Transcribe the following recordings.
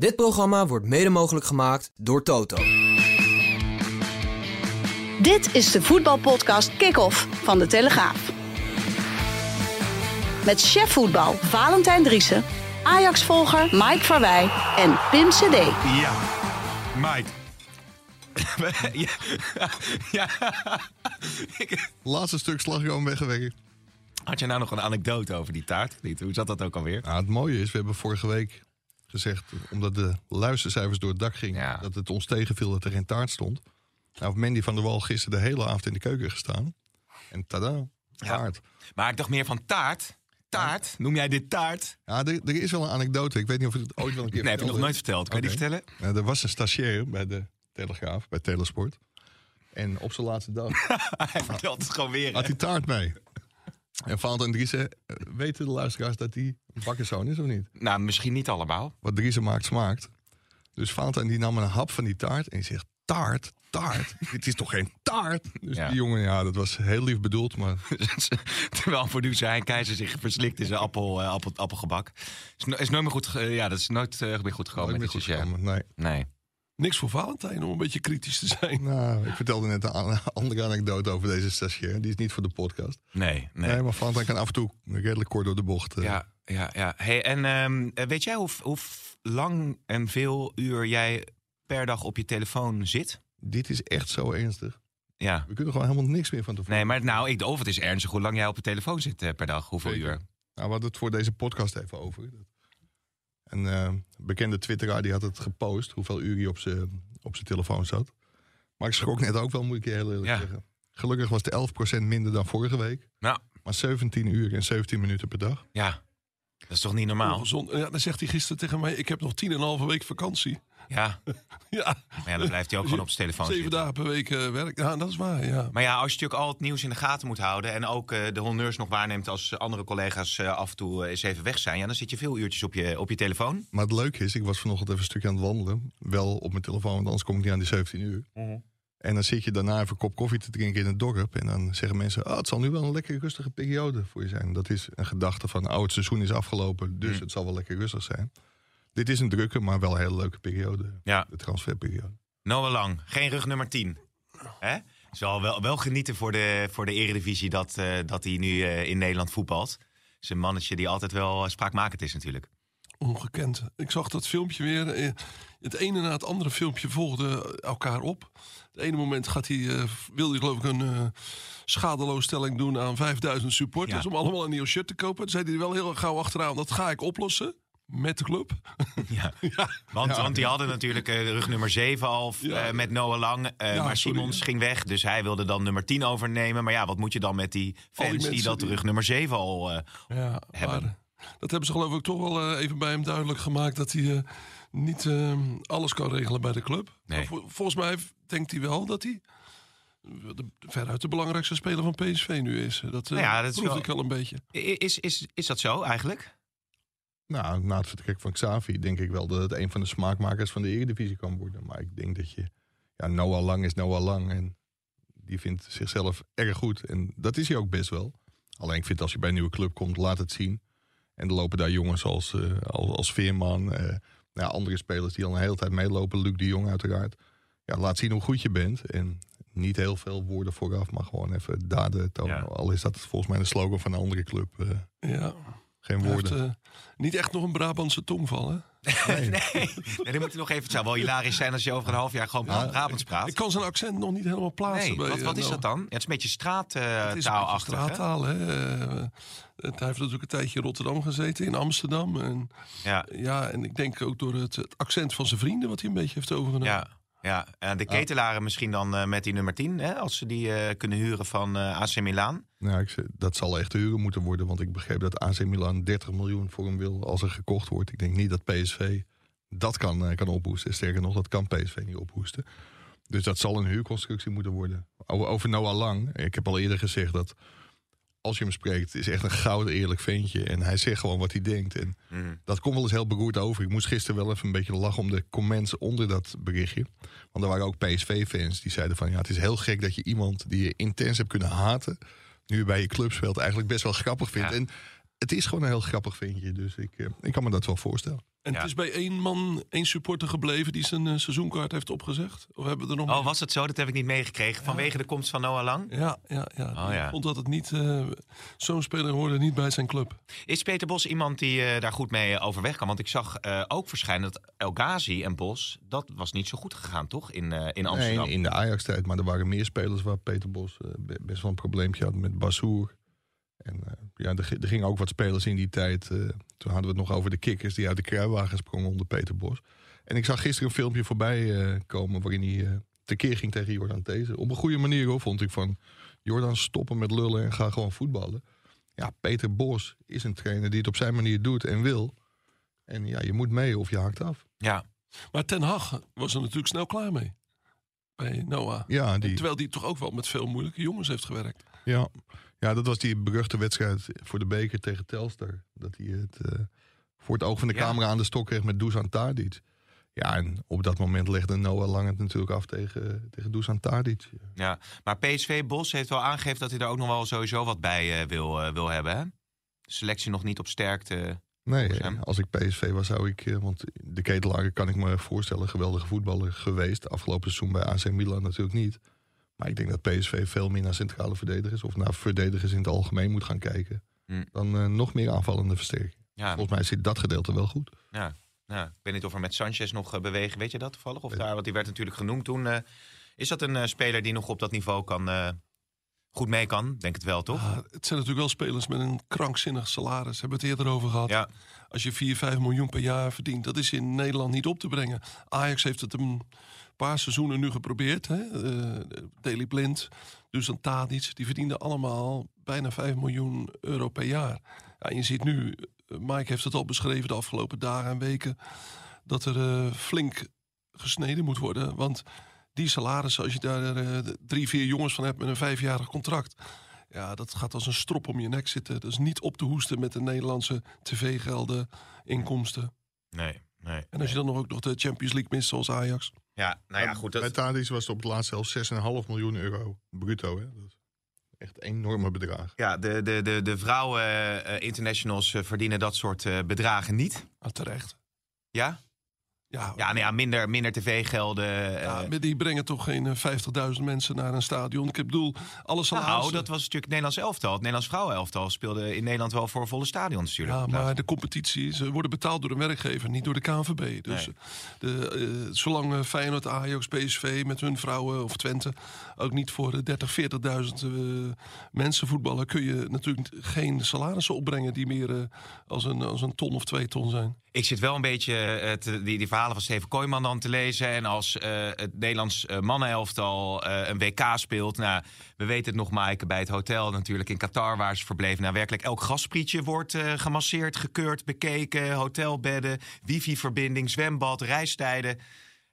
Dit programma wordt mede mogelijk gemaakt door Toto. Dit is de voetbalpodcast Kick-Off van De Telegraaf. Met chef voetbal Valentijn Driessen, Ajax-volger Mike Verwij en Pim CD. Ja, Mike. ja. ja. Ik- Laatste stuk slagroom weggewerkt. Had je nou nog een anekdote over die taart? Hoe zat dat ook alweer? Nou, het mooie is, we hebben vorige week gezegd, omdat de luistercijfers door het dak gingen, Ja. dat het ons tegenviel dat er geen taart stond. Nou, heeft Mandy van der Wal gisteren de hele avond in de keuken gestaan. En tada, taart. Maar ik dacht meer van taart. Taart? Noem jij dit taart? Ja, er, er is wel een anekdote. Ik weet niet of ik het ooit wel een keer Nee, heb je nog nooit verteld. Kan je die vertellen? Nou, er was een stagiair bij de Telegraaf, bij Telesport. En op zijn laatste dag Hij vertelt het gewoon weer. had hij taart mee. En Valentijn Driessen, eh, weten de luisteraars dat hij een bakkerszoon is of niet? Nou, misschien niet allemaal. wat Driesen maakt smaakt. Dus Valentijn die nam een hap van die taart en die zegt... Taart? Taart? Dit is toch geen taart? Dus Ja. die jongen, ja, dat was heel lief bedoeld, maar... Terwijl producer Hein Keizer zich verslikt in zijn appel, eh, appel, appelgebak. Is, no- is nooit meer goed, ja, dat is nooit eh, meer goed gekomen. nooit met meer goed stagiair. gekomen. Nee. Nee. Niks voor Valentijn om een beetje kritisch te zijn. Nou, ik vertelde net een andere anekdote over deze stagiair. Die is niet voor de podcast. Nee, nee. Nee, maar Valentijn kan af en toe redelijk kort door de bocht. eh. Ja, ja, ja. Hey, en ehm, eh, weet jij hoe, hoe lang en veel uur jij per dag op je telefoon zit? Dit is echt zo ernstig. Ja. We kunnen gewoon helemaal niks meer van tevoren. Nee, maar nou, ik, of het is ernstig hoe lang jij op je telefoon zit eh, per dag. Hoeveel Zeker. uur? Nou, we hadden het voor deze podcast even over. Een eh, bekende twitteraar die had het gepost, hoeveel uur hij op zijn op zijn telefoon zat. Maar ik schrok net ook wel, moet ik je heel eerlijk Ja. zeggen. Gelukkig was het 11% minder dan vorige week. Nou, Maar 17 uur en 17 minuten per dag. ja. Dat is toch niet normaal? Ongezond. Ja, dan zegt hij gisteren tegen mij: Ik heb nog tien en een halve week vakantie. Ja. Ja, Maar ja, dan blijft hij ook gewoon op zijn telefoon zeven zitten. dagen per week eh, werk. Ja, dat is waar. Ja. Maar ja, als je natuurlijk al het nieuws in de gaten moet houden... en ook eh, de honneurs nog waarneemt als andere collega's eh, af en toe eens even weg zijn... Ja, dan zit je veel uurtjes op je, op je telefoon. Maar het leuke is, ik was vanochtend even een stukje aan het wandelen. Wel op mijn telefoon, want anders kom ik niet aan die 17 uur. En dan zit je daarna even een kop koffie te drinken in het dorp. En dan zeggen mensen, oh, het zal nu wel een lekker rustige periode voor je zijn. Dat is een gedachte van, oh, het seizoen is afgelopen, dus Mm. het zal wel lekker rustig zijn. Dit is een drukke, maar wel een hele leuke periode. Ja. De transferperiode. Noah Lang, geen rug nummer 10. Hè? Is wel, wel, genieten voor de, voor de eredivisie dat, eh, dat hij nu eh, in Nederland voetbalt. Is een mannetje die altijd wel eh, spraakmakend is natuurlijk. Ongekend. Ik zag dat filmpje weer. Het ene na het andere filmpje volgde elkaar op. Het ene moment gaat hij, eh, wil hij geloof ik een schadeloosstelling doen aan 5000 supporters. Ja. Om allemaal een nieuw shirt te kopen. Toen zei hij wel heel gauw achteraan. Dat ga ik oplossen. Met de club. Ja. Want, want die hadden natuurlijk eh, rug nummer 7 al Ja. eh, met Noah Lang. eh, maar sorry, Simons ging weg, dus hij wilde dan nummer 10 overnemen. Maar ja, wat moet je dan met die fans die, dat die- rug nummer 7 al... Ja, Hebben. maar dat hebben ze geloof ik toch wel even bij hem duidelijk gemaakt. Dat hij niet alles kan regelen bij de club. Nee. Vol- volgens mij denkt hij wel dat hij de, veruit de belangrijkste speler van PSV nu is. Dat, Nou ja, dat is wel- ik al een beetje. is, is, is dat zo eigenlijk? Nou, na het vertrek van Xavi denk ik wel dat het een van de smaakmakers van de Eredivisie kan worden. Maar ik denk dat je... Ja, Noah Lang is Noah Lang en die vindt zichzelf erg goed. En dat is hij ook best wel. Alleen ik vind als je bij een nieuwe club komt, laat het zien. En er lopen daar jongens als, eh, als, als Veerman, eh, nou, andere spelers die al een hele tijd meelopen. Luc de Jong uiteraard. Ja, laat zien hoe goed je bent. En niet heel veel woorden vooraf, maar gewoon even daden tonen. Ja. Al is dat volgens mij de slogan van een andere club. eh, Ja, geen woorden. heeft eh, niet echt nog een Brabantse tongval. Hè? Nee, nee die moet je nog even... Het zou wel hilarisch zijn als je over een half jaar gewoon Ja, Brabants praat. Ik kan zijn accent nog niet helemaal plaatsen. Nee, bij, wat, eh, wat is Noah. dat dan? Ja, het is een beetje is straattaalachtig. hè? straattaal. Hè? Eh, hij heeft natuurlijk een tijdje in Rotterdam gezeten, in Amsterdam. En, Ja, ja, en ik denk ook door het, het accent van zijn vrienden, wat hij een beetje heeft overgenomen. ja. Ja, en de ketelaren misschien dan eh, met die nummer 10, hè, als ze die eh, kunnen huren van eh, AC Milan. Nou, ik, dat zal echt huren moeten worden. Want ik begreep dat AC Milan 30 miljoen voor hem wil als er gekocht wordt. Ik denk niet dat PSV dat kan, eh, kan ophoesten. Sterker nog, dat kan PSV niet ophoesten. Dus dat zal een huurconstructie moeten worden. Over, over Noah Lang, ik heb al eerder gezegd dat als je hem spreekt, is echt een gouden eerlijk ventje. En hij zegt gewoon wat hij denkt. En Mhm. dat komt wel eens heel beroerd over. Ik moest gisteren wel even een beetje lachen om de comments onder dat berichtje. Want er waren ook PSV-fans die zeiden van... ja, het is heel gek dat je iemand die je intens hebt kunnen haten... nu bij je club speelt, eigenlijk best wel grappig vindt. Ja. En het is gewoon een heel grappig ventje. Dus ik, eh, ik kan me dat wel voorstellen. En Ja. het is bij één man, één supporter gebleven die zijn eh, seizoenkaart heeft opgezegd. Of hebben we er nog Oh, meer? was het zo? Dat heb ik niet meegekregen. Vanwege de komst van Noah Lang. Ja, ja, ja. Oh, ja. vond dat het niet. eh, Zo'n speler hoorde niet bij zijn club. Is Peter Bos iemand die eh, daar goed mee overweg kan? Want ik zag eh, ook verschijnen dat El Ghazi en Bos... dat was niet zo goed gegaan, toch? In, eh, in Amsterdam. Nee, in de Ajax-tijd. Maar er waren meer spelers waar Peter Bos be- best wel een probleempje had met Bassoer. En eh, ja, er, gi- er gingen ook wat spelers in die tijd. eh, toen hadden we het nog over de kikkers die uit de kruiwagen sprongen onder Peter Bos. En ik zag gisteren een filmpje voorbij eh, komen waarin hij eh, tekeer ging tegen Jordan Teese. Op een goede manier hoor, vond ik van Jordan stoppen met lullen en ga gewoon voetballen. Ja, Peter Bos is een trainer die het op zijn manier doet en wil. En ja, je moet mee of je hakt af. Ja, Maar Ten Hag was er natuurlijk snel klaar mee. Bij Noah. Ja, die, Terwijl die toch ook wel met veel moeilijke jongens heeft gewerkt. Ja. Ja, dat was die beruchte wedstrijd voor de beker tegen Telstar. Dat hij het eh, voor het oog van de Ja. camera aan de stok kreeg met Dusan Tadic. Ja, en op dat moment legde Noah Lang het natuurlijk af tegen, tegen Dusan Tadic. ja. Maar PSV Bos heeft wel aangegeven dat hij er ook nog wel sowieso wat bij eh, wil, eh, wil hebben. Hè? De selectie nog niet op sterkte. Nee, als ik PSV was, zou ik... Want de ketelaar kan ik me voorstellen, geweldige voetballer geweest. Afgelopen seizoen bij AC Milan natuurlijk niet. Maar ik denk dat PSV veel meer naar centrale verdedigers... of naar verdedigers in het algemeen moet gaan kijken... Hm. dan eh, nog meer aanvallende versterking. Ja, Volgens mij zit dat gedeelte wel goed. ja, ja. Ik weet niet of er met Sanchez nog eh, bewegen. Weet je dat toevallig? Of Weet- daar, want die werd natuurlijk genoemd toen. eh, is dat een eh, speler die nog op dat niveau kan, eh, goed mee kan? Denk het wel, toch? Ah, het zijn natuurlijk wel spelers met een krankzinnig salaris. Hebben we het eerder over gehad. Ja, Als je 4, 5 miljoen per jaar verdient, dat is in Nederland niet op te brengen. Ajax heeft het een paar seizoenen nu geprobeerd. Hè? Eh, Daley Blind, dus een Tadic, die verdienden allemaal bijna 5 miljoen euro per jaar. Ja, je ziet nu, eh, Mike heeft het al beschreven de afgelopen dagen en weken, dat er eh, flink gesneden moet worden. Want die salarissen, als je daar drie, vier jongens van hebt met een vijfjarig contract. Ja, dat gaat als een strop om je nek zitten. Dat is niet op te hoesten met de Nederlandse tv-gelden, inkomsten. nee, nee. En als je dan nog ook nog de Champions League mist, zoals Ajax. Ja, nou ja, goed. Bij Dat, Tadic was het op het laatst zelfs 6,5 miljoen euro bruto. Hè? Dat is echt enorme bedrag. ja, de, de, de, de vrouwen eh, internationals eh, verdienen dat soort eh, bedragen niet. Ah, terecht. Ja? Ja, Ja, nou ja minder, minder tv-gelden. eh, ja, maar die brengen toch geen eh, 50.000 mensen naar een stadion. Ik bedoel, alle salarissen... Nou, dat was natuurlijk het Nederlands elftal. Het Nederlands vrouwenelftal speelde in Nederland wel voor volle stadions natuurlijk. Ja, maar de competitie, ze worden betaald door een werkgever, niet door de KNVB. Dus Nee. de, eh, zolang eh, Feyenoord, Ajax, PSV met hun vrouwen of Twente ook niet voor de 30, 40.000 eh, mensen voetballen, kun je natuurlijk geen salarissen opbrengen die meer eh, als, een, als een ton of twee ton zijn. Ik zit wel een beetje te- die, die verhalen van Steven Kooijman dan te lezen. En als eh, het Nederlands mannenelftal een WK speelt. Nou, we weten het nog, Maaike, bij het hotel natuurlijk in Qatar waar ze verbleven. Nou, werkelijk elk gasprietje wordt gemasseerd, gekeurd, bekeken. Hotelbedden, wifi-verbinding, zwembad, reistijden.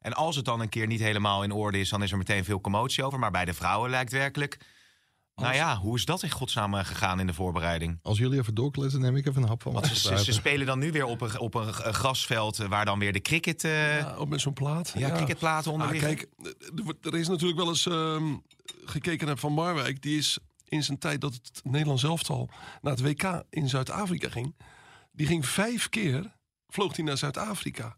En als het dan een keer niet helemaal in orde is, dan is er meteen veel commotie over. Maar bij de vrouwen lijkt werkelijk... Nou ja, hoe is dat in godsnaam eh, gegaan in de voorbereiding? Als jullie even doorkletsen, neem ik even een hap van Want mijn ze, ze, spelen dan nu weer op een, op een eh, grasveld eh, waar dan weer de cricket, eh, Ja, ook met zo'n plaat. ja, cricketplaten onder Ah, kijk, er er is natuurlijk wel eens ehm, gekeken naar Van Marwijk. Die is in zijn tijd dat het Nederlands elftal naar het WK in Zuid-Afrika ging. Die ging vijf keer, vloog hij naar Zuid-Afrika.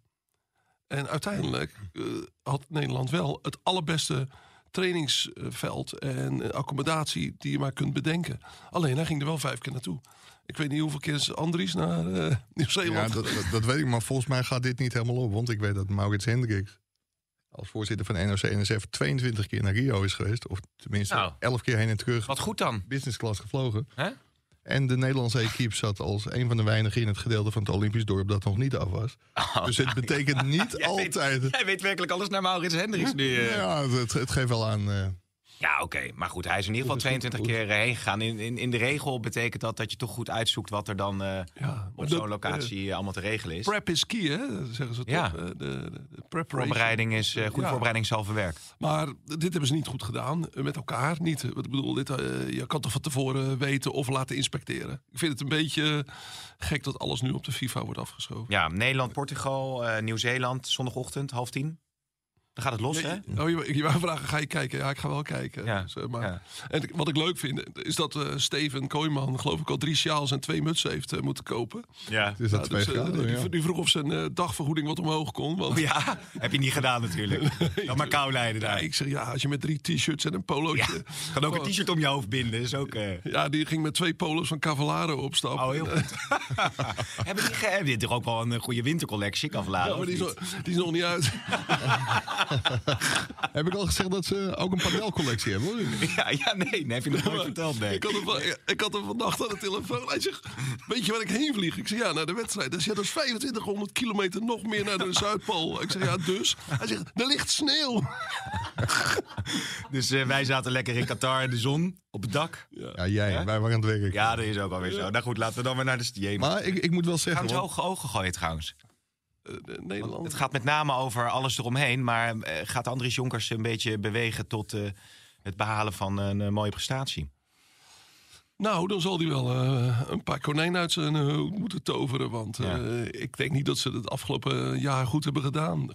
En uiteindelijk eh, had Nederland wel het allerbeste trainingsveld en accommodatie die je maar kunt bedenken. Alleen hij ging er wel vijf keer naartoe. Ik weet niet hoeveel keer is Andries naar eh, Nieuw-Zeeland. Ja, dat, dat, dat weet ik, maar volgens mij gaat dit niet helemaal op. Want ik weet dat Maurits Hendricks als voorzitter van NOC-NSF 22 keer naar Rio is geweest. Of tenminste Nou. 11 keer heen en terug. Wat goed dan. Business class gevlogen. Hè? En de Nederlandse equipe zat als een van de weinigen in het gedeelte van het Olympisch dorp dat nog niet af was. dus het betekent niet Jij weet- altijd. Jij weet werkelijk alles naar Maurits Hendricks nu. eh. Ja, het, het geeft wel aan. Ja, oké. Maar goed, hij is in ieder geval Hoe is het 22 goed? keer eh, heen gegaan. In, in, in de regel betekent dat dat je toch goed uitzoekt wat er dan eh, Ja, op zo'n locatie eh, allemaal te regelen is. Prep is key, hè? Zeggen ze toch? Ja. Eh, De, de. Voorbereiding is, goede Ja. voorbereiding zal verwerk. Maar dit hebben ze niet goed gedaan met elkaar. Niet. eh, Ik bedoel, dit, je kan toch van tevoren weten of laten inspecteren. Ik vind het een beetje gek dat alles nu op de FIFA wordt afgeschoven. Ja, Nederland, Portugal, Nieuw-Zeeland, zondagochtend, half tien. Dan gaat het los, hè? Oh, je, je wou vragen, ga je kijken? Ja, ik ga wel kijken. Ja, Dus, maar, ja. En wat ik leuk vind, is dat eh, Steven Kooijman, geloof ik, al drie sjaals en twee mutsen heeft eh, moeten kopen. Ja. Is dat dus, graden? die, ja. die vroeg of zijn eh, dagvergoeding wat omhoog kon. Want, Oh ja, heb je niet gedaan natuurlijk. Dan maar kou leiden Ja, daar. ik zeg, ja, als je met drie t-shirts en een polootje... Ja, kan ook een t-shirt om je hoofd binden. Is ook, eh, Ja, die ging met twee polo's van Cavallaro opstappen. Oh, heel goed. hebben die, ge- hebben die toch ook wel een goede wintercollectie, kan Ja, maar die is, nog, die is nog niet uit. Heb ik al gezegd dat ze ook een padelcollectie hebben? Hoor. Ja, ja, nee, nee, heb je nog nooit verteld, nee. Ik had, hem, van- ik had hem vannacht aan de telefoon. Hij zegt, weet je waar ik heen vlieg? Ik zeg, ja, naar de wedstrijd. Hij zegt, ja, dat is 2500 kilometer nog meer naar de Zuidpool. Ik zeg, ja, dus? Hij zegt, er ligt sneeuw. Dus eh, wij zaten lekker in Qatar in de zon, op het dak. Ja, jij. Wij waren aan het werk. Ja, dat is ook alweer zo. Nou goed, laten we dan weer naar de stier. Maar ik, ik moet wel Gaan zeggen... ze want- hoge ogen gooien trouwens. Eh, de Nederland. Het gaat met name over alles eromheen. Maar eh, gaat Andries Jonkers een beetje bewegen tot eh, het behalen van een eh, mooie prestatie? Nou, dan zal hij wel eh, een paar konijnen uit zijn eh, hoed moeten toveren. Want eh, Ja. ik denk niet dat ze het afgelopen jaar goed hebben gedaan.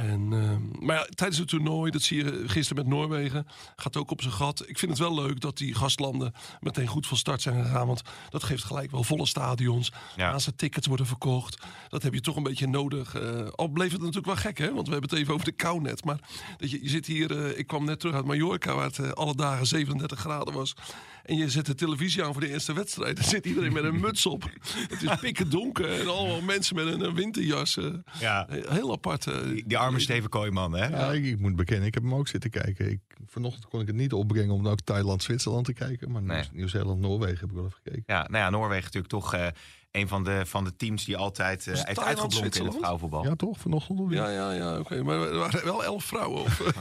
En, eh, maar ja, tijdens het toernooi, dat zie je gisteren met Noorwegen, gaat ook op zijn gat. Ik vind het wel leuk dat die gastlanden meteen goed van start zijn gegaan. Want dat geeft gelijk wel volle stadions. Ja. Als er tickets worden verkocht, dat heb je toch een beetje nodig. Eh, al bleef het natuurlijk wel gek, hè? Want we hebben het even over de kou net. Maar dat je, je zit hier, eh, ik kwam net terug uit Mallorca, waar het eh, alle dagen 37 graden was. En je zet de televisie aan voor de eerste wedstrijd. Dan zit iedereen met een muts op. Het is pikken donker en allemaal mensen met een, een winterjas. eh. Ja. Heel apart. eh. Die, die arme Steven Kooijman, hè? Ja, ik, ik moet bekennen, ik heb hem ook zitten kijken. Ik, vanochtend kon ik het niet opbrengen om ook Thailand-Zwitserland te kijken. Maar Nee. Nieuw- Nieuw-Zeeland-Noorwegen heb ik wel even gekeken. Ja, nou ja, Noorwegen natuurlijk toch eh, een van de, van de teams die altijd eh, het heeft uitgeblonken in het vrouwenvoetbal. Ja, toch? Vanochtend? Ja, ja, ja, oké. Maar er waren wel elf vrouwen. Of,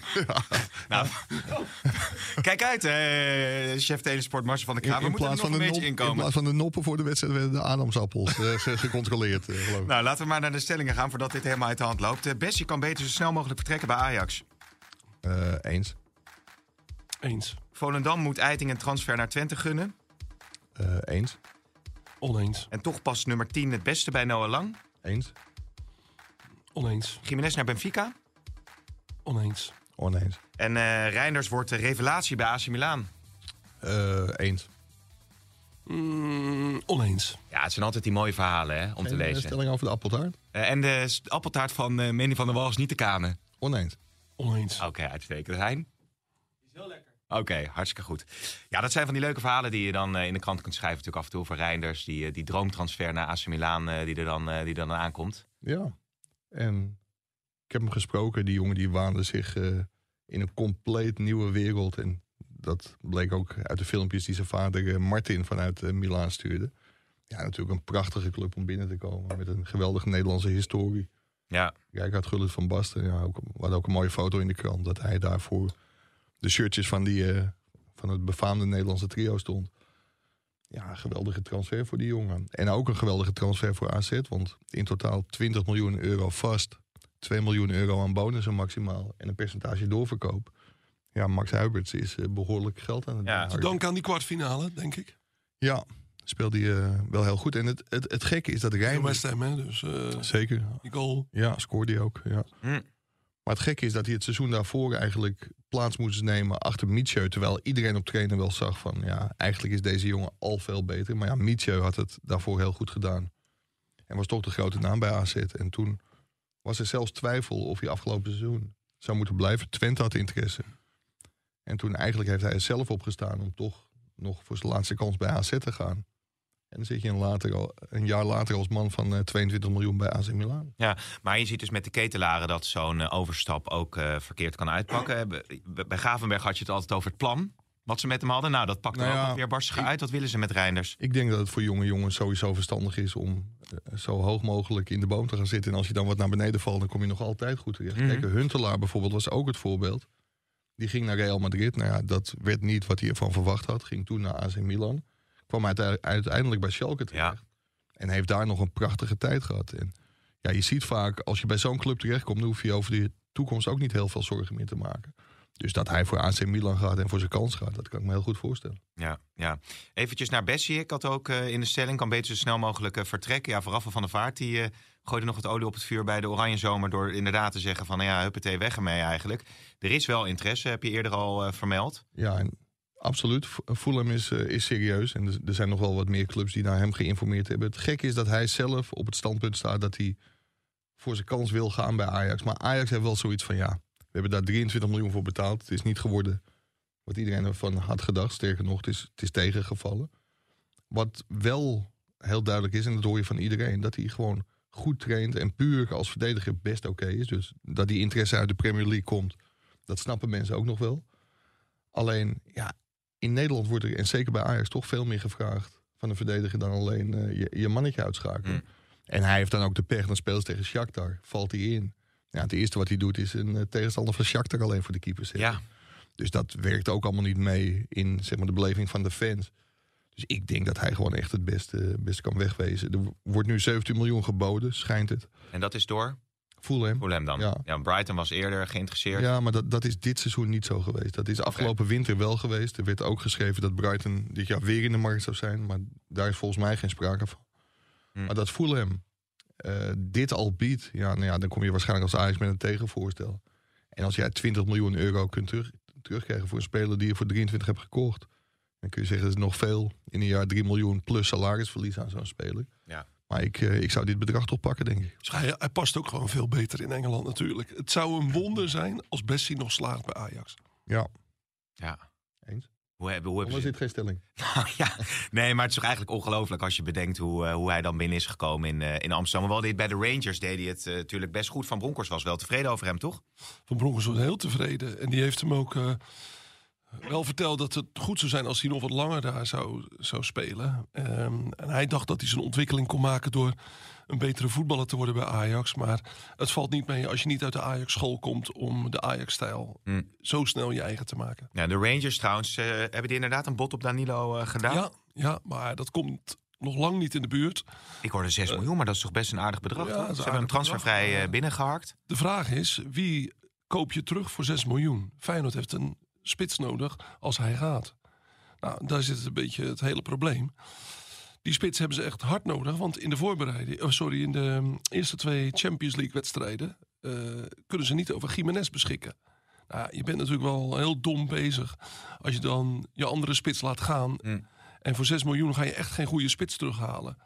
Nou, kijk uit, eh, chef telesport Marcel van der Kraan. We moeten er nog een de beetje nop- in inkomen. plaats van de noppen voor de wedstrijd werden de adamsappels eh, ge- gecontroleerd, eh, geloof ik. Nou, laten we maar naar de stellingen gaan voordat dit helemaal uit de hand loopt. Uh, Bessie kan beter zo snel mogelijk vertrekken bij Ajax. Eh, eens. eens. Volendam moet Eiting een transfer naar Twente gunnen. Eh, eens. Oneens. En toch past nummer 10 het beste bij Noah Lang. Eens. Oneens. Jiménez naar Benfica. Oneens. Oneens. En eh Reinders wordt de revelatie bij AC Milan. Eh, eens. Mm, oneens. Ja, het zijn altijd die mooie verhalen hè, om te Geen, eh, lezen. stelling over de appeltaart? Eh, en de s- appeltaart van eh Manny van der Wal is niet te kanen. Oneens. Oneens. Oké, uitstekend. Hein? Oké, hartstikke goed. Ja, dat zijn van die leuke verhalen die je dan eh, in de krant kunt schrijven. Natuurlijk af en toe voor Reinders. Die, eh, die droomtransfer naar AC Milan eh, die, er dan, die er dan aankomt. Ja. En ik heb hem gesproken. Die jongen die waande zich in een compleet nieuwe wereld. En dat bleek ook uit de filmpjes die zijn vader Martin vanuit Milaan stuurde. Ja, natuurlijk een prachtige club om binnen te komen. Met een geweldige Nederlandse historie. Ja, Kijk, had Gullit van Basten. Ja, ook, we hadden ook een mooie foto in de krant. Dat hij daarvoor de shirtjes van, die, eh, van het befaamde Nederlandse trio stond. Ja, geweldige transfer voor die jongen. En ook een geweldige transfer voor AZ. Want in totaal 20 miljoen euro vast. 2 miljoen euro aan bonussen maximaal. En een percentage doorverkoop. Ja, Max Huiberts is eh, behoorlijk geld aan het Ja. Dank aan die kwartfinale, denk ik. Ja, speelde hij eh, wel heel goed. En het, het, het gekke is dat hè. Dus eh, Zeker, die goal. ja, scoorde hij ook. Ja. Hm. Maar het gekke is dat hij het seizoen daarvoor eigenlijk plaats moest nemen achter Mietje. Terwijl iedereen op trainen wel zag van ja, eigenlijk is deze jongen al veel beter. Maar ja, Mietje had het daarvoor heel goed gedaan. En was toch de grote naam bij AZ. En toen was er zelfs twijfel of hij afgelopen seizoen zou moeten blijven. Twente had interesse. En toen eigenlijk heeft hij er zelf opgestaan om toch nog voor zijn laatste kans bij AZ te gaan. En dan zit je een, later, al- een jaar later als man van eh, 22 miljoen bij AC Milan. Ja, maar je ziet dus met de ketelaren dat zo'n eh, overstap ook eh, verkeerd kan uitpakken. Bij- Gavenberg had je het altijd over het plan. Wat ze met hem hadden. Nou, dat pakt Nou ook ja, weer barstiger ik- uit. Wat willen ze met Reinders? Ik denk dat het voor jonge jongens sowieso verstandig is om eh, zo hoog mogelijk in de boom te gaan zitten. En als je dan wat naar beneden valt, dan kom je nog altijd goed terecht. Mhm. Kijk, Huntelaar bijvoorbeeld was ook het voorbeeld. Die ging naar Real Madrid. Nou ja, dat werd niet wat hij ervan verwacht had. Ging toen naar AC Milan. Kwam uite- uiteindelijk bij Schalke terecht. Ja. En heeft daar nog een prachtige tijd gehad. En ja, je ziet vaak, als je bij zo'n club terechtkomt... dan hoef je over de toekomst ook niet heel veel zorgen meer te maken. Dus dat hij voor AC Milan gaat en voor zijn kans gaat... dat kan ik me heel goed voorstellen. Ja, ja. Eventjes naar Bessie. Ik had ook eh, in de stelling, kan beter zo snel mogelijk eh, vertrekken. Ja, vooraf van de Vaart, die eh, gooide nog het olie op het vuur bij de Oranje Zomer... door inderdaad te zeggen van, nou ja, huppatee, weg ermee eigenlijk. Er is wel interesse, heb je eerder al vermeld. Ja, en absoluut. Fulham is, eh, is serieus. En er, er zijn nog wel wat meer clubs die naar hem geïnformeerd hebben. Het gekke is dat hij zelf op het standpunt staat... dat hij voor zijn kans wil gaan bij Ajax. Maar Ajax heeft wel zoiets van, ja... we hebben daar 23 miljoen voor betaald. Het is niet geworden wat iedereen ervan had gedacht. Sterker nog, het is, het is tegengevallen. Wat wel heel duidelijk is, en dat hoor je van iedereen... dat hij gewoon goed traint en puur als verdediger best oké is. Dus dat die interesse uit de Premier League komt... dat snappen mensen ook nog wel. Alleen, ja, in Nederland wordt er, en zeker bij Ajax, toch veel meer gevraagd van een verdediger dan alleen eh, je, je mannetje uitschakelen. Mm. En hij heeft dan ook de pech, dan speelt tegen Shakhtar, valt hij in. Ja, het eerste wat hij doet is een eh, tegenstander van Shakhtar alleen voor de keeper zetten. Ja, Dus dat werkt ook allemaal niet mee in zeg maar, de beleving van de fans. Dus ik denk dat hij gewoon echt het beste, beste kan wegwezen. Er wordt nu 17 miljoen geboden, schijnt het. en dat is door Fulham. Fulham dan. Ja. Ja. Brighton was eerder geïnteresseerd. Ja, maar dat, dat is dit seizoen niet zo geweest. Dat is afgelopen winter wel geweest. Er werd ook geschreven dat Brighton dit jaar weer in de markt zou zijn. Maar daar is volgens mij geen sprake van. Hm. Maar dat Fulham eh, dit al biedt... Ja, nou ja, dan kom je waarschijnlijk als Ajax met een tegenvoorstel. En als jij 20 miljoen euro kunt terug, terugkrijgen voor een speler... die je voor 23 hebt gekocht... dan kun je zeggen dat is nog veel. In een jaar 3 miljoen plus salarisverlies aan zo'n speler. Ja. Maar ik, eh, ik zou dit bedrag toch pakken, denk ik. Dus hij, hij past ook gewoon veel beter in Engeland natuurlijk. Het zou een wonder zijn als Bessie nog slaagt bij Ajax. Ja, Ja. eens. Hoe hebben, hoe hebben ze... zit geen stelling. Nou ja, nee, maar het is toch eigenlijk ongelooflijk als je bedenkt hoe, eh, hoe hij dan binnen is gekomen in, eh, in Amsterdam. Wel dit bij de Rangers deed hij het eh, natuurlijk best goed. Van Bronckhorst was wel tevreden over hem, toch? Van Bronckhorst was heel tevreden. En die heeft hem ook eh, wel verteld dat het goed zou zijn als hij nog wat langer daar zou, zou spelen. Ehm, en hij dacht dat hij zijn ontwikkeling kon maken door een betere voetballer te worden bij Ajax. Maar het valt niet mee als je niet uit de Ajax-school komt om de Ajax-stijl Hm. zo snel je eigen te maken. Ja, de Rangers trouwens, eh, hebben die inderdaad een bot op Danilo eh, gedaan? Ja, ja, maar dat komt nog lang niet in de buurt. Ik hoorde 6 miljoen, maar dat is toch best een aardig bedrag, ja, Ze hebben hem transfervrij eh, binnengehakt. De vraag is, wie koop je terug voor 6 miljoen? Feyenoord heeft een spits nodig als hij gaat. Nou, daar zit een beetje het hele probleem. Die spits hebben ze echt hard nodig, want in de voorbereiding, oh sorry, in de um, eerste twee Champions League wedstrijden eh, kunnen ze niet over Jiménez beschikken. Nou, je bent natuurlijk wel heel dom bezig als je dan je andere spits laat gaan. Mm. En voor 6 miljoen ga je echt geen goede spits terughalen.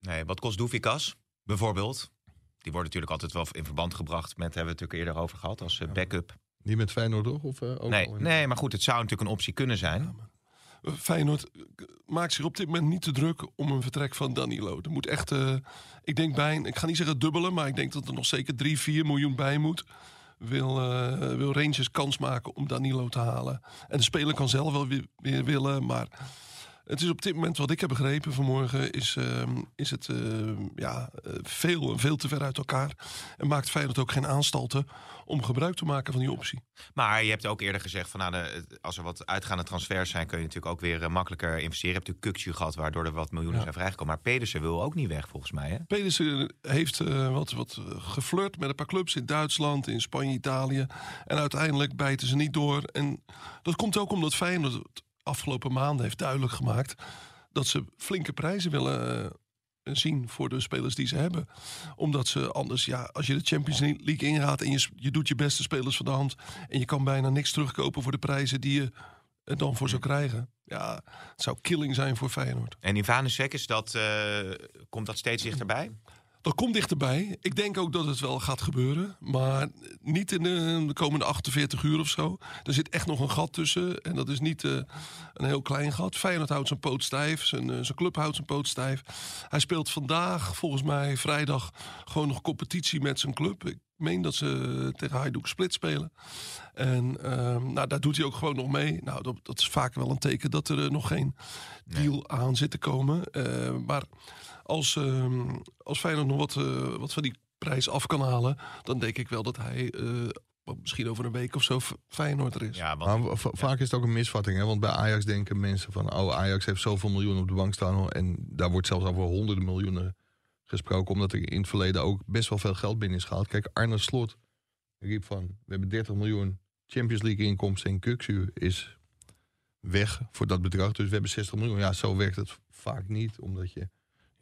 Nee, wat kost Doefikas bijvoorbeeld? Die wordt natuurlijk altijd wel in verband gebracht met, hebben we het natuurlijk eerder over gehad, als eh, backup. Niet met Feyenoord toch? Of, eh, ook Nee, al in- nee, maar goed, het zou natuurlijk een optie kunnen zijn. Eh, Feyenoord eh, maakt zich op dit moment niet te druk om een vertrek van Danilo. Er moet echt, ik denk bij, ik ga niet zeggen dubbelen, maar ik denk dat er nog zeker 3, 4 miljoen bij moet. Wil, wil Rangers kans maken om Danilo te halen. En de speler kan zelf wel weer, weer willen, maar het is op dit moment wat ik heb begrepen vanmorgen, is, ehm, is het ehm, ja, eh, veel, veel te ver uit elkaar. En maakt Feyenoord ook geen aanstalten om gebruik te maken van die optie. Maar je hebt ook eerder gezegd van nou, de, als er wat uitgaande transfers zijn, kun je natuurlijk ook weer eh, makkelijker investeren. Je hebt natuurlijk Kukcu gehad, waardoor er wat miljoenen Ja. zijn vrijgekomen. Maar Pedersen wil ook niet weg, volgens mij. Hè? Pedersen heeft eh, wat, wat geflirt met een paar clubs in Duitsland, in Spanje, Italië. En uiteindelijk bijten ze niet door. En dat komt ook omdat Feyenoord afgelopen maanden heeft duidelijk gemaakt... dat ze flinke prijzen willen eh, zien voor de spelers die ze hebben. Omdat ze anders, ja, als je de Champions League ingaat... en je, je doet je beste spelers van de hand... en je kan bijna niks terugkopen voor de prijzen die je er dan voor zou krijgen... ja, het zou killing zijn voor Feyenoord. En Ivanusek, is dat, eh, komt dat steeds dichterbij? Dat komt dichterbij. Ik denk ook dat het wel gaat gebeuren. Maar niet in de, de komende 48 uur of zo. Er zit echt nog een gat tussen. En dat is niet eh, een heel klein gat. Feyenoord houdt zijn poot stijf. Zijn, eh, zijn club houdt zijn poot stijf. Hij speelt vandaag, volgens mij vrijdag, gewoon nog competitie met zijn club. Ik meen dat ze tegen Hajduk Split spelen. En ehm, nou, daar doet hij ook gewoon nog mee. Nou, dat, dat is vaak wel een teken dat er eh, nog geen deal aan zit te komen. Eh, maar als, ehm als Feyenoord nog wat, eh, wat van die prijs af kan halen... dan denk ik wel dat hij eh, wat misschien over een week of zo Feyenoord er is. Ja, want Maar va- vaak is het ook een misvatting. Hè? Want bij Ajax denken mensen van... oh, Ajax heeft zoveel miljoen op de bank staan. En daar wordt zelfs over honderden miljoenen gesproken. Omdat er in het verleden ook best wel veel geld binnen is gehaald. Kijk, Arne Slot riep van... we hebben 30 miljoen Champions League inkomsten... en Kuxu is weg voor dat bedrag. Dus we hebben 60 miljoen. Ja, zo werkt het vaak niet. Omdat je...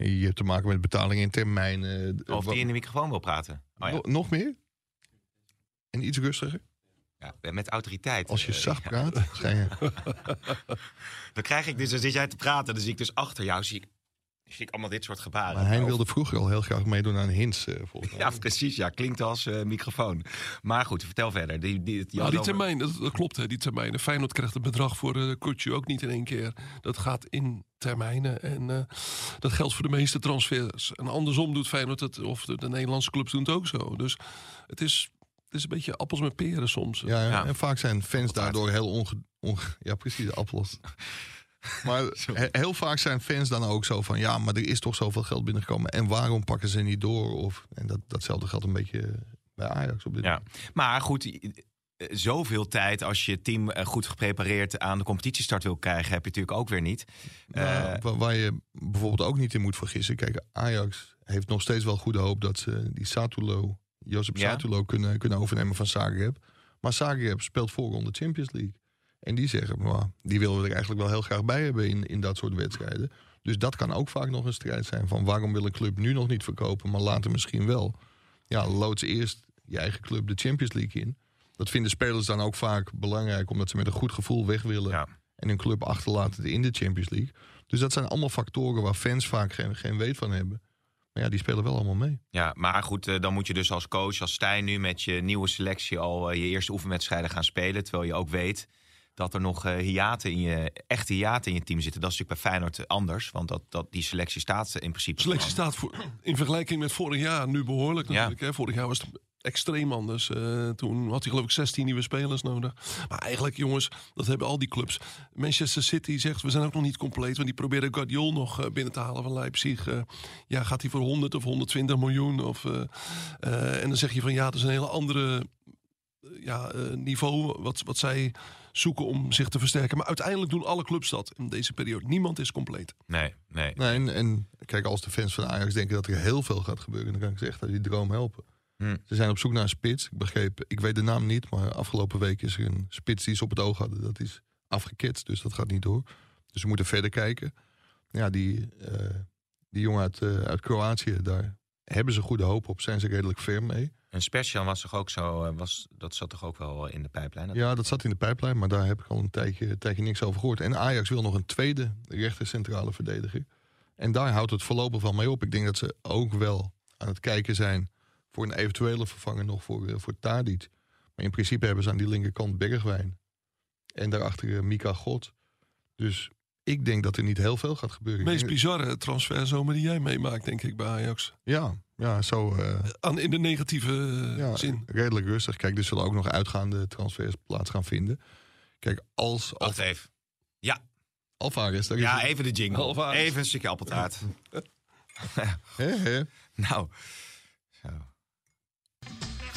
Je hebt te maken met betalingen in termijnen. of die in de microfoon wil praten. Oh, ja. Nog- meer? En iets rustiger? Ja, met autoriteit. Als je eh, zacht praat. Dan krijg ik dus, dan zit jij te praten, dan zie ik dus achter jou, zie ik, zie ik allemaal dit soort gebaren. Maar hij Of- wilde vroeger al heel graag meedoen aan hints, eh volgens mij. Ja, precies. Ja, klinkt als eh, microfoon. Maar goed, vertel verder. Die, die, Ja, had die termijn, dat, dat klopt hè, die termijnen. Feyenoord krijgt het bedrag voor uh, Kutsu ook niet in één keer. Dat gaat in termijnen en eh, dat geldt voor de meeste transfers. En andersom doet Feyenoord het, of de, de Nederlandse clubs doen het ook zo. Dus het is, het is een beetje appels met peren soms. Ja, Ja. en vaak zijn fans daardoor heel onge... onge- ja, precies, appels. Maar he- heel vaak zijn fans dan ook zo van... ja, maar er is toch zoveel geld binnengekomen... en waarom pakken ze niet door? Of, en dat, datzelfde geldt een beetje bij Ajax op dit Ja. Maar goed, eh, zoveel tijd als je team eh, goed geprepareerd aan de competitiestart wil krijgen, heb je natuurlijk ook weer niet. Nou, Eh, wa- waar je bijvoorbeeld ook niet in moet vergissen. Kijk, Ajax heeft nog steeds wel goede hoop dat ze die Satulo, Ja. Satulo kunnen, kunnen overnemen van Zagreb. Maar Zagreb speelt voorronde Champions League. En die zeggen, "Nou, die willen we er eigenlijk wel heel graag bij hebben in, in dat soort wedstrijden. Dus dat kan ook vaak nog een strijd zijn van waarom wil een club nu nog niet verkopen, maar later misschien wel. Ja, loods eerst je eigen club de Champions League in. Dat vinden spelers dan ook vaak belangrijk, omdat ze met een goed gevoel weg willen ja. en hun club achterlaten in de Champions League. Dus dat zijn allemaal factoren waar fans vaak geen, geen weet van hebben. Maar ja, die spelen wel allemaal mee. ja, maar goed, eh, dan moet je dus als coach, als Stijn nu met je nieuwe selectie al eh, je eerste oefenwedstrijden gaan spelen. Terwijl je ook weet dat er nog eh, hiaten in je, echte hiaten in je team zitten. Dat is natuurlijk bij Feyenoord anders, want dat, dat, die selectie staat in principe. Selectie staat voor, in vergelijking met vorig jaar nu behoorlijk Ja. natuurlijk. Hè. Vorig jaar was het extreem anders. Eh, toen had hij geloof ik 16 nieuwe spelers nodig. Maar eigenlijk jongens, dat hebben al die clubs. Manchester City zegt we zijn ook nog niet compleet. Want die proberen Guardiol nog eh, binnen te halen van Leipzig. Ja, gaat hij voor 100 of 120 miljoen? Of, en dan zeg je van ja, dat is een hele andere ja, niveau wat, wat zij zoeken om zich te versterken. Maar uiteindelijk doen alle clubs dat in deze periode. Niemand is compleet. Nee, nee. Nee, en, en kijk, als de fans van Ajax denken dat er heel veel gaat gebeuren, dan kan ik ze echt uit die droom helpen. Hm. Ze zijn op zoek naar een spits. Ik begreep, ik weet de naam niet, maar afgelopen week is er een spits die ze op het oog hadden. Dat is afgeketst, dus dat gaat niet door. Dus we moeten verder kijken. Ja, die, eh, die jongen uit, eh, uit Kroatië, daar hebben ze goede hoop op. Zijn ze redelijk ver mee. En Special was toch ook zo, eh, was, dat zat toch ook wel in de pijplijn? Ja, dat zat in de pijplijn, maar daar heb ik al een tijdje, tijdje niks over gehoord. En Ajax wil nog een tweede rechter centrale verdediger. En daar houdt het voorlopig van mee op. Ik denk dat ze ook wel aan het kijken zijn voor een eventuele vervanger nog voor, eh, voor Tadic. Maar in principe hebben ze aan die linkerkant Bergwijn. En daarachter eh, Mika God. Dus ik denk dat er niet heel veel gaat gebeuren. Meest bizarre transferzomer die jij meemaakt, denk ik, bij Ajax. ja, ja, zo eh, Aan, in de negatieve eh, ja, zin. redelijk rustig. Kijk, er zullen ook nog uitgaande transfers plaats gaan vinden. Kijk, als Wacht even. Ja, Alvarez... daar ja even de jingle. Alvarez. Even een stukje appeltaart. Hè, hè? nou.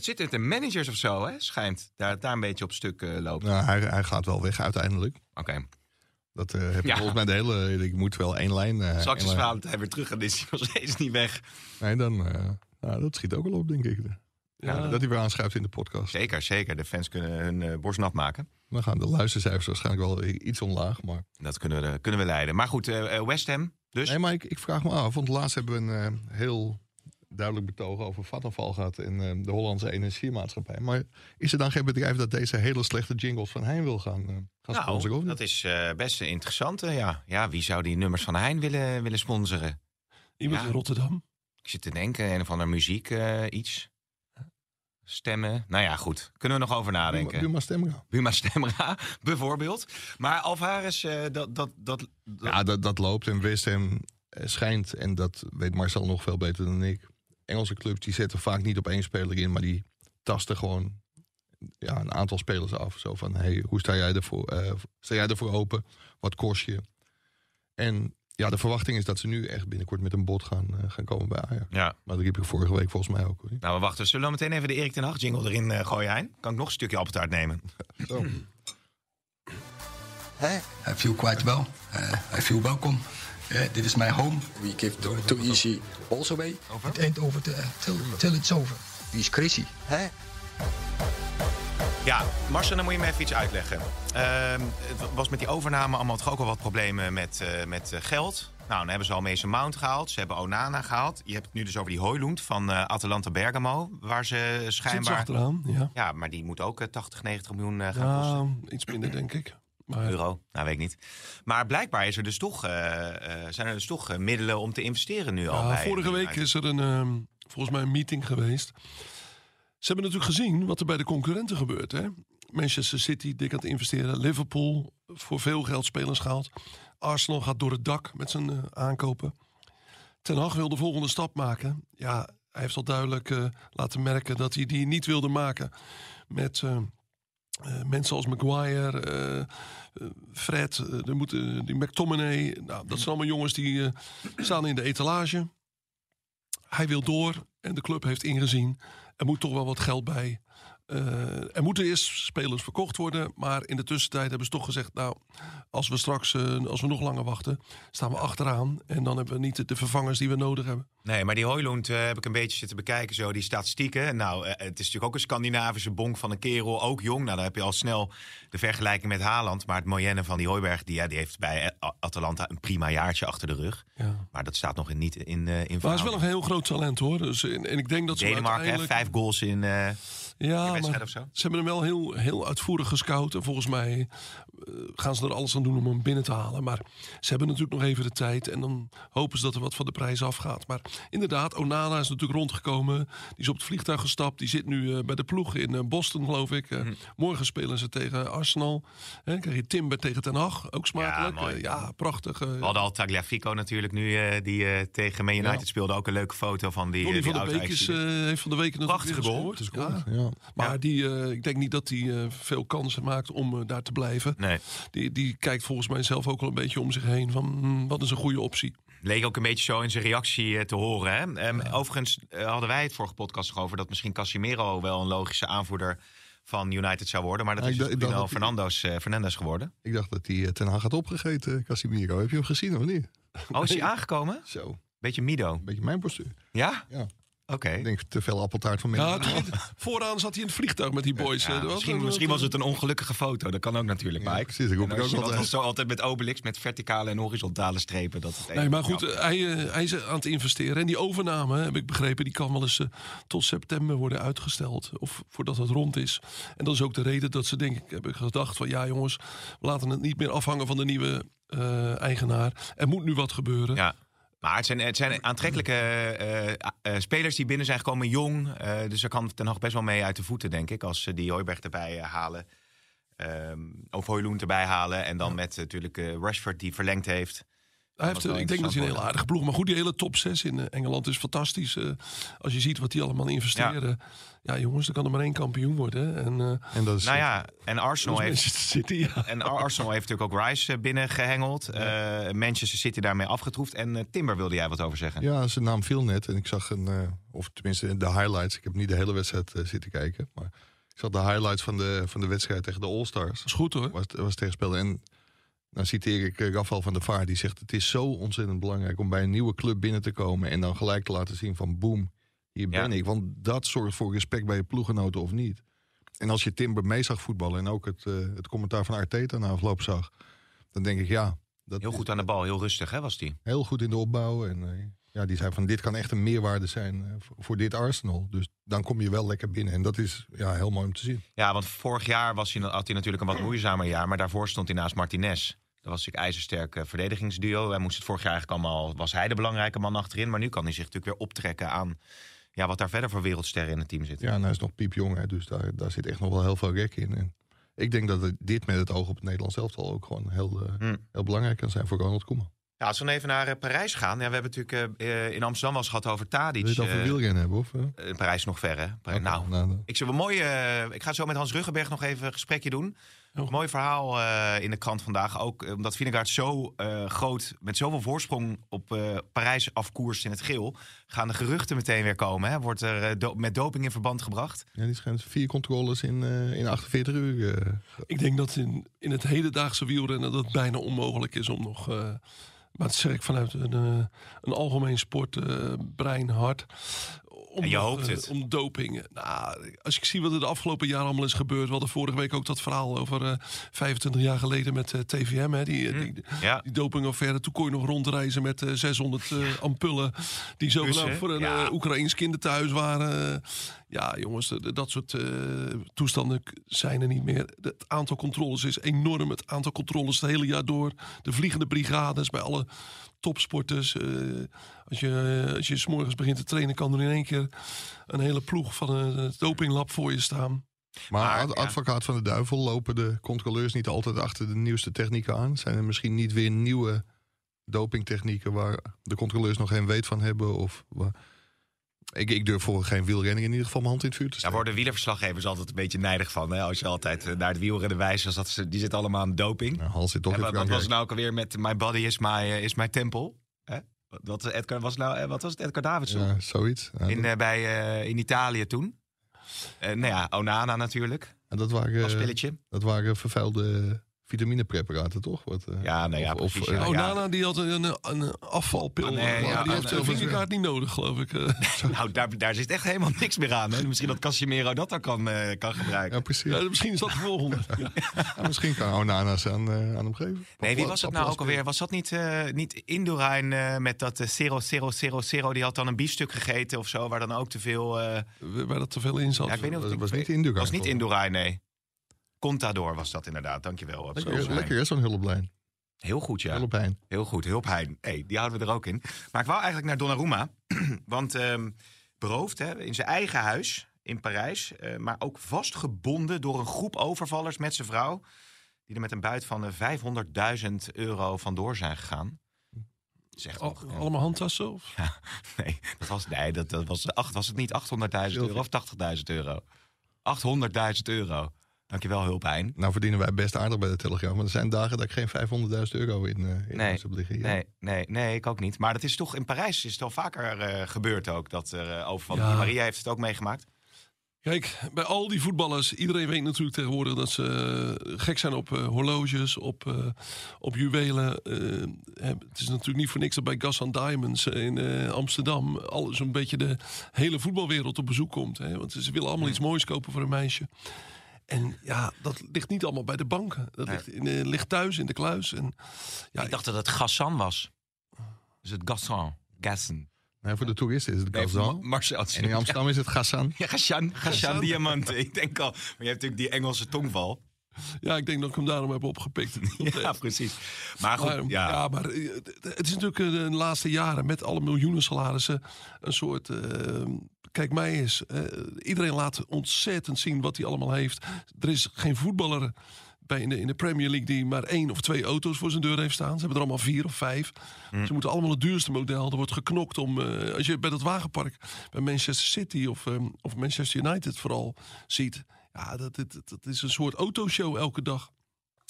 Het zit in de managers of zo, hè? Schijnt. Daar, daar een beetje op stuk eh, loopt. nou, hij, hij gaat wel weg uiteindelijk. Oké. Dat eh, heb ik Ja. volgens mij de hele... Ik moet wel één lijn... eh, Straks is lijn- Valentijn weer terug en is hij nog steeds niet weg. Nee, dan... nou, dat schiet ook wel op, denk ik. Ja. Dat hij weer aanschuift in de podcast. Zeker, zeker. De fans kunnen hun borst nat maken. Dan gaan de luistercijfers waarschijnlijk wel iets omlaag. Maar... Dat kunnen we, kunnen we leiden. Maar goed, West Ham dus. Nee, maar ik, ik vraag me af. Want laatst hebben we een heel duidelijk betoog over Vattenfall gehad... in eh, de Hollandse Energiemaatschappij. Maar is er dan geen bedrijf dat deze hele slechte jingles van Hein wil gaan, eh, sponsoren? of nou, niet? dat is eh, best een interessante. Ja. ja, wie zou die nummers van Hein willen, willen sponsoren? Iemand Ja. in Rotterdam. Ik zit te denken, een of ander muziek eh, iets. stemmen. Nou ja, goed. Kunnen we nog over nadenken. Buma Stemra. Buma Stemra, bijvoorbeeld. Maar Alvarez, eh, dat, dat, dat, Ja, dat, dat loopt. En West Ham eh, schijnt, en dat weet Marcel nog veel beter dan ik. Engelse clubs die zetten vaak niet op één speler in, maar die tasten gewoon ja, een aantal spelers af. Zo van, hey, hoe sta jij ervoor, eh, sta jij ervoor open? Wat kost je? En ja, de verwachting is dat ze nu echt binnenkort met een bod gaan, eh, gaan komen bij Ajax. ja. Maar dat riep ik vorige week volgens mij ook. Hoor. Nou, we wachten. Zullen we meteen even de Erik ten Hag jingle erin eh, gooien, Hein? Kan ik nog een stukje appeltaart nemen? Zo. I feel quite well. Uh, I feel welcome. Uh, this is my home. We give the, too easy also away. It ain't over till, till, till it's over. Wie is crazy? Hè? Ja, Marcel, dan moet je me even iets uitleggen. Ehm, het was met die overname allemaal toch ook al wat problemen met, eh, met eh, geld. Nou, dan hebben ze al Mason Mount gehaald. Ze hebben Onana gehaald. Je hebt het nu dus over die Hoylund van eh, Atalanta Bergamo. Waar ze Zit ze schijnbaar... achteraan, ja. Ja, maar die moet ook eh, 80, 90 miljoen eh, gaan kosten. Ja, iets minder, denk ik. Maar Euro, nou weet ik niet. Maar blijkbaar is er dus toch, eh, eh, zijn er dus toch eh, middelen om te investeren nu al. Bij vorige week is er een, ehm, volgens mij een meeting geweest. Ze hebben natuurlijk gezien wat er bij de concurrenten gebeurt. Hè? Manchester City dik aan het investeren. Liverpool voor veel geld spelers gehaald. Arsenal gaat door het dak met zijn aankopen. Ten Hag wil de volgende stap maken. Ja, hij heeft al duidelijk laten merken dat hij die niet wilde maken met eh, mensen als Maguire, eh, eh, Fred, moeten, die McTominay. Nou, dat zijn allemaal jongens die staan in de etalage. Hij wil door en de club heeft ingezien. Er moet toch wel wat geld bij. Eh, er moeten eerst spelers verkocht worden. Maar in de tussentijd hebben ze toch gezegd... nou, als we straks, eh, als we nog langer wachten... staan we achteraan. En dan hebben we niet de vervangers die we nodig hebben. Nee, maar die Hoylund eh, heb ik een beetje zitten bekijken, zo die statistieken. Nou, het is natuurlijk ook een Scandinavische bonk van een kerel, ook jong. Nou, dan heb je al snel de vergelijking met Haaland. Maar het Moyenne van die Hooiberg, die, ja, die heeft bij Atalanta een prima jaartje achter de rug. Ja. Maar dat staat nog in, niet in, in Maar hij is wel een heel groot talent hoor. Dus, en, en ik denk dat ze Denemarken, uiteindelijk... vijf goals in Ja, maar of zo. ze hebben hem wel heel, heel uitvoerig gescout. En volgens mij gaan ze er alles aan doen om hem binnen te halen. Maar ze hebben natuurlijk nog even de tijd. En dan hopen ze dat er wat van de prijs afgaat. Maar inderdaad, Onana is natuurlijk rondgekomen. Die is op het vliegtuig gestapt. Die zit nu eh, bij de ploeg in eh, Boston, geloof ik. Mhm. Eh, Morgen spelen ze tegen Arsenal. Hè, dan krijg je Timber tegen Ten Hag. Ook smakelijk. Ja, mooi. Eh, ja prachtig. eh, We hadden al Tagliafico natuurlijk nu, eh, die eh, tegen Man United Ja. speelde. Ook een leuke foto van die, eh, die van oude Beek is, eh, heeft van de week natuurlijk gescoord. Ja. Ja. Maar Ja. die, eh, ik denk niet dat hij eh, veel kansen maakt om eh, daar te blijven. Nee. Die, die kijkt volgens mij zelf ook wel een beetje om zich heen van hmm, wat is een goede optie. Leek ook een beetje zo in zijn reactie eh, te horen. Hè? Ehm, Overigens eh, hadden wij het vorige podcast nog over dat misschien Casimiro wel een logische aanvoerder van United zou worden. Maar dat Ja, is dus dacht- ik Bruno dacht dat Fernandes, eh, Fernandes geworden. Ik dacht dat hij Ten Hag had opgegeten, Casimiro. Heb je hem gezien of niet? Oh, is hij aangekomen? Zo, Beetje Mido. beetje mijn postuur. Ja? Ja. Oké. Ik denk te veel appeltaart van Ja, mensen. het- vooraan zat hij in het vliegtuig met die boys. Ja, eh, misschien, een- misschien was het een ongelukkige foto. Dat kan ook natuurlijk, Ja, Mike. precies, roep En ik als ook dat altijd. zo altijd met Obelix, met verticale en horizontale strepen. Dat het Nee, maar goed, Ja. hij, eh, hij is aan het investeren. En die overname, heb ik begrepen, die kan wel eens eh, tot september worden uitgesteld. Of voordat het rond is. En dat is ook de reden dat ze, denk ik, hebben gedacht van... ja jongens, we laten het niet meer afhangen van de nieuwe eh, eigenaar. Er moet nu wat gebeuren. Ja. Maar het zijn, het zijn aantrekkelijke eh, eh, spelers die binnen zijn gekomen, jong. Eh, dus daar kan Ten Hag best wel mee uit de voeten, denk ik. Als ze die Hooiberg erbij eh, halen. Ehm, of Hooiloen erbij halen. En dan met natuurlijk eh, Rashford die verlengd heeft. Hij heeft, eh, ik denk dat hij een heel interessant aardige ploeg. Maar goed, die hele top 6 in eh, Engeland is fantastisch. eh, als je ziet wat die allemaal investeren. Ja, jongens, dan kan er maar één kampioen worden. En, eh En dat is Nou ja, en Arsenal dat is heeft... Manchester City, ja. En Ar- Arsenal heeft natuurlijk ook Rice eh, binnengehengeld. Eh Manchester City daarmee afgetroefd. En Timber wilde jij wat over zeggen. Ja, zijn naam viel net. En ik zag een, eh, of tenminste de highlights. Ik heb niet de hele wedstrijd zitten kijken. Maar ik zag de highlights van de, van de wedstrijd tegen de All-Stars. Dat is goed hoor. Was, was tegenspeelde. En dan citeer ik Rafael van der Vaart. Die zegt het is zo ontzettend belangrijk om bij een nieuwe club binnen te komen. En dan gelijk te laten zien van boem, hier Ja. ben ik. Want dat zorgt voor respect bij je ploeggenoten of niet. En als je Timber mee zag voetballen en ook het, eh, het commentaar van Arteta na afloop zag. Dan denk ik ja. Dat Heel goed aan de bal, heel rustig hè, was die. heel goed in de opbouw. En eh, ja, die zei van dit kan echt een meerwaarde zijn eh, voor, dit Arsenal. Dus dan kom je wel lekker binnen. En dat is ja, heel mooi om te zien. Ja, want vorig jaar was hij, had hij natuurlijk een wat moeizamer jaar. Maar daarvoor stond hij naast Martinez. Dat was natuurlijk ijzersterk verdedigingsduo. Hij moest het vorig jaar eigenlijk allemaal... Was hij de belangrijke man achterin. Maar nu kan hij zich natuurlijk weer optrekken aan ja, wat daar verder voor wereldsterren in het team zitten. Ja, en hij is nog piepjong, hè, dus daar, daar zit echt nog wel heel veel rek in. En ik denk dat dit met het oog op het Nederlands elftal ook gewoon heel, eh, Hmm. heel belangrijk kan zijn voor Ronald Koeman. Ja, als we dan even naar eh, Parijs gaan. Ja, we hebben natuurlijk eh, in Amsterdam eens gehad over Tadic. Wil je het over wielrennen hebben? Of, Parijs nog ver, hè? Nou, dan- ik, zou wel mooi, ik ga zo met Hans Ruggenberg nog even een gesprekje doen. Oh. Mooi verhaal eh, in de krant vandaag. Ook eh, omdat Vinegaard zo eh, groot, met zoveel voorsprong op eh, Parijs afkoerst in het geel. Gaan de geruchten meteen weer komen. Hè? Wordt er do- met doping in verband gebracht. ja, die schijnt vier controles in, eh, in 48 uur. eh, Ik denk dat in, in het hedendaagse wielrennen dat het bijna onmogelijk is om nog. eh, maar zeg ik vanuit een, een algemeen sport, eh, brein, hart. Om, je hoopt eh, het. om doping. Nou, als ik zie wat er de afgelopen jaren allemaal is gebeurd. We hadden vorige week ook dat verhaal over eh, 25 jaar geleden met eh, TVM. Hè, die, die, Ja. die dopingaffaire. Toen kon je nog rondreizen met eh, 600 eh, ampullen. Die zogenaamd voor een ja. eh, Oekraïns kinderthuis waren. Ja, jongens, dat soort eh, toestanden zijn er niet meer. Het aantal controles is enorm. Het aantal controles het hele jaar door. De vliegende brigades bij alle topsporters. eh, als je, als je 's morgens begint te trainen, kan er in één keer een hele ploeg van een het dopinglab voor je staan. Maar, Maar, ad- ja. advocaat van de duivel lopen de controleurs niet altijd achter de nieuwste technieken aan? Zijn er misschien niet weer nieuwe dopingtechnieken waar de controleurs nog geen weet van hebben? Of waar... ik, ik durf voor geen wielrenning in ieder geval mijn hand in het vuur te Daar steken. worden wielerverslaggevers altijd een beetje nijdig van. Hè? Als je altijd eh, naar het wielrennen wijst. als Dat ze, die zitten allemaal aan doping. Nou, Hans zit toch En wat, wat was het nou ook alweer met My Body is My, eh, is my Temple? Hè? Wat, was Edgar, was nou, eh, wat was het? Edgar Davidson? Ja, zoiets. Ja, In, eh, bij, eh, in Italië toen. Eh nou ja, Onana natuurlijk. en dat waren, eh, dat waren vervuilde vitaminepreparaten, toch? Wat, eh, Ja, nou ja, of- precies. eh, ja, Oh, ja. Nana die had een, een, een afvalpil. Ah, nee, ja, die ah, heeft nee, een vingerkaart niet nodig, geloof ik. eh. Nou, daar, daar zit echt helemaal niks meer aan. Hè? Misschien dat Casimiro dat dan kan, eh, kan gebruiken. ja, precies. Ja, misschien is dat de volgende. Ja. Ja, misschien kan Onana's aan, eh, aan hem geven. Nee, wie was het nou ook alweer? Was dat niet, eh niet Indurain eh, met dat eh, 0000? Die had dan een biefstuk gegeten of zo, waar dan ook te veel... eh, Waar dat te veel in zat. ja, ik weet niet of Dat het was niet Indurain, was niet Indurain, nee. Contador was dat inderdaad, dankjewel. op Lekker, lekker hè, zo'n hulplijn. Heel goed, ja. Hulplijn. Heel goed, Hulpheim. Hey, die houden we er ook in. Maar ik wou eigenlijk naar Donnarumma. Want ehm, beroofd hè, in zijn eigen huis in Parijs. eh, maar ook vastgebonden door een groep overvallers met zijn vrouw. Die er met een buit van eh, 500.000 euro vandoor zijn gegaan. Zegt Al- nog. allemaal handtassen? Of? Nee, dat was, nee, dat, dat was, acht, was het niet 800.000 euro of 80.000 euro? 800.000 euro. Dankjewel, Hulpheim. Nou verdienen wij best aardig bij de Telegraaf. Maar er zijn dagen dat ik geen 500.000 euro in, eh in Nee, huis heb liggen. Ja. Nee, nee, nee, ik ook niet. Maar dat is toch in Parijs is het wel vaker eh, gebeurd ook. Dat er uh. Ja. Die Maria heeft het ook meegemaakt. Kijk, bij al die voetballers, iedereen weet natuurlijk tegenwoordig dat ze gek zijn op horloges, op, eh, op juwelen. Eh, hè, het is natuurlijk niet voor niks dat bij Gassan Diamonds in eh, Amsterdam al zo'n beetje de hele voetbalwereld op bezoek komt. Hè? Want ze willen allemaal iets moois kopen voor een meisje. En ja, dat ligt niet allemaal bij de banken. Dat ligt, in, eh, ligt thuis in de kluis. En, ja, ik dacht dat het Gassan was. Dus het Gassan. Gassan. Nee, voor de toeristen is het Gazan. Ma- Marcel. en in Amsterdam is het Gassan. Ja, Gassan. Gassan Diamanten. Ik denk al. Maar je hebt natuurlijk die Engelse tongval. ja, ik denk dat ik hem daarom heb opgepikt. Ja, precies. Maar goed, Maar, ja. ja. maar eh, het is natuurlijk eh, de laatste jaren met alle miljoenen salarissen een soort. Kijk, mij is. eh, iedereen laat ontzettend zien wat hij allemaal heeft. Er is geen voetballer bij in, de, in de Premier League die maar één of twee auto's voor zijn deur heeft staan. Ze hebben er allemaal vier of vijf. Hm. Ze moeten allemaal het duurste model. Er wordt geknokt om. eh, als je bij dat wagenpark bij Manchester City of, eh, of Manchester United vooral ziet. Ja, dat, dat, dat is een soort autoshow elke dag.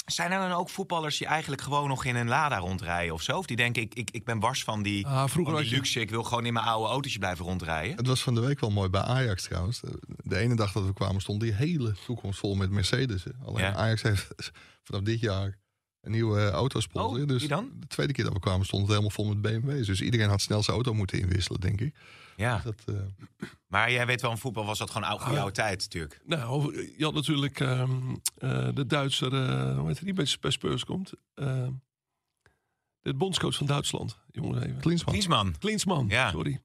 Zijn er dan ook voetballers die eigenlijk gewoon nog in een Lada rondrijden of zo? Of die denken, ik, ik, ik ben wars van die, Ah, vroeger van je- luxe. Ik wil gewoon in mijn oude autootje blijven rondrijden. Het was van de week wel mooi bij Ajax trouwens. De ene dag dat we kwamen stond die hele toekomst vol met Mercedes. Alleen Ja. Ajax heeft vanaf dit jaar een nieuwe autosponsor. Oh, dus dan? de tweede keer dat we kwamen stond het helemaal vol met BMW's. Dus iedereen had snel zijn auto moeten inwisselen, denk ik. Ja, Dat, eh, maar jij weet wel, in voetbal was dat gewoon oude, goede oude tijd natuurlijk. Nou, je had natuurlijk ehm, eh, de Duitser, eh hoe heet hij, die bij, Spurs komt. Eh, de bondscoach van Duitsland, jongens even. Klinsmann. Klinsman. Klinsman, Ja. sorry.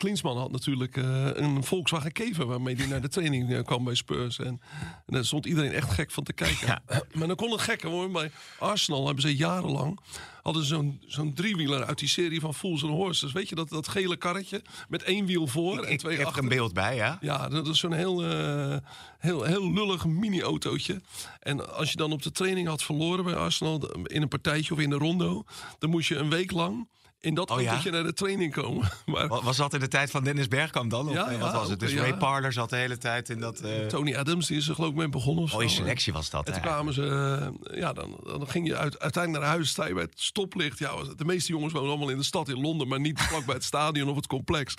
Klinsman had natuurlijk eh, een Volkswagen Kever waarmee hij naar de training eh, kwam bij Spurs. En, en daar stond iedereen echt gek van te kijken. Maar dan kon het gekker worden. Bij Arsenal hebben ze jarenlang hadden ze zo'n zo'n driewieler uit die serie van Fools and Horses. Weet je, dat, dat gele karretje met één wiel voor en Ik twee heb er achter. een beeld bij, ja. Ja, dat is zo'n heel, eh, heel, heel lullig mini-autootje. En als je dan op de training had verloren bij Arsenal... in een partijtje of in de rondo... dan moest je een week lang in dat Oh ja? naar de training komen. Maar Wa- Was dat in de tijd van Dennis Bergkamp dan? Of Ja, ja, wat was het? Dus. Ray Parler zat de hele tijd in dat... eh Tony Adams die is er geloof ik mee begonnen. mooie zo. selectie was dat, En toen kwamen ze, eh, ja, dan, dan ging je uit, uiteindelijk naar huis, sta je bij het stoplicht. Ja, de meeste jongens wonen allemaal in de stad in Londen, maar niet vlak bij het stadion of het complex.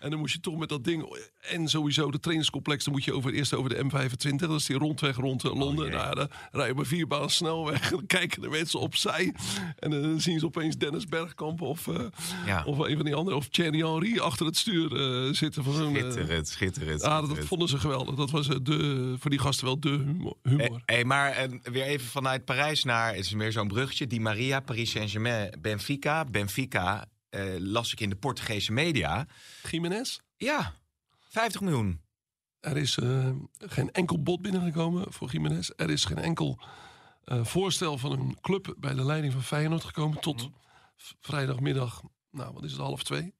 En dan moest je toch met dat ding, en sowieso de trainingscomplex, dan moet je over, eerst over de M25, dat is die rondweg rond eh, Londen. jee. nou, ja, dan rij je op een vierbaan snelweg, dan kijken de mensen opzij. En dan zien ze opeens Dennis Bergkamp of, eh, Ja. of een van die anderen, of Thierry Henry achter het stuur eh, zitten. Van Schitterend, schitterend. ja, dat vonden ze geweldig. Dat was de, voor die gasten wel de humor. humor. Hey, maar eh, weer even vanuit Parijs naar, het is meer zo'n bruggetje. Di Maria, Paris Saint-Germain, Benfica. Benfica eh, las ik in de Portugese media. Jiménez? Ja, 50 miljoen. Er is eh, geen enkel bod binnengekomen voor Jiménez. Er is geen enkel eh, voorstel van een club bij de leiding van Feyenoord gekomen. Tot v- vrijdagmiddag, nou wat is het, half twee.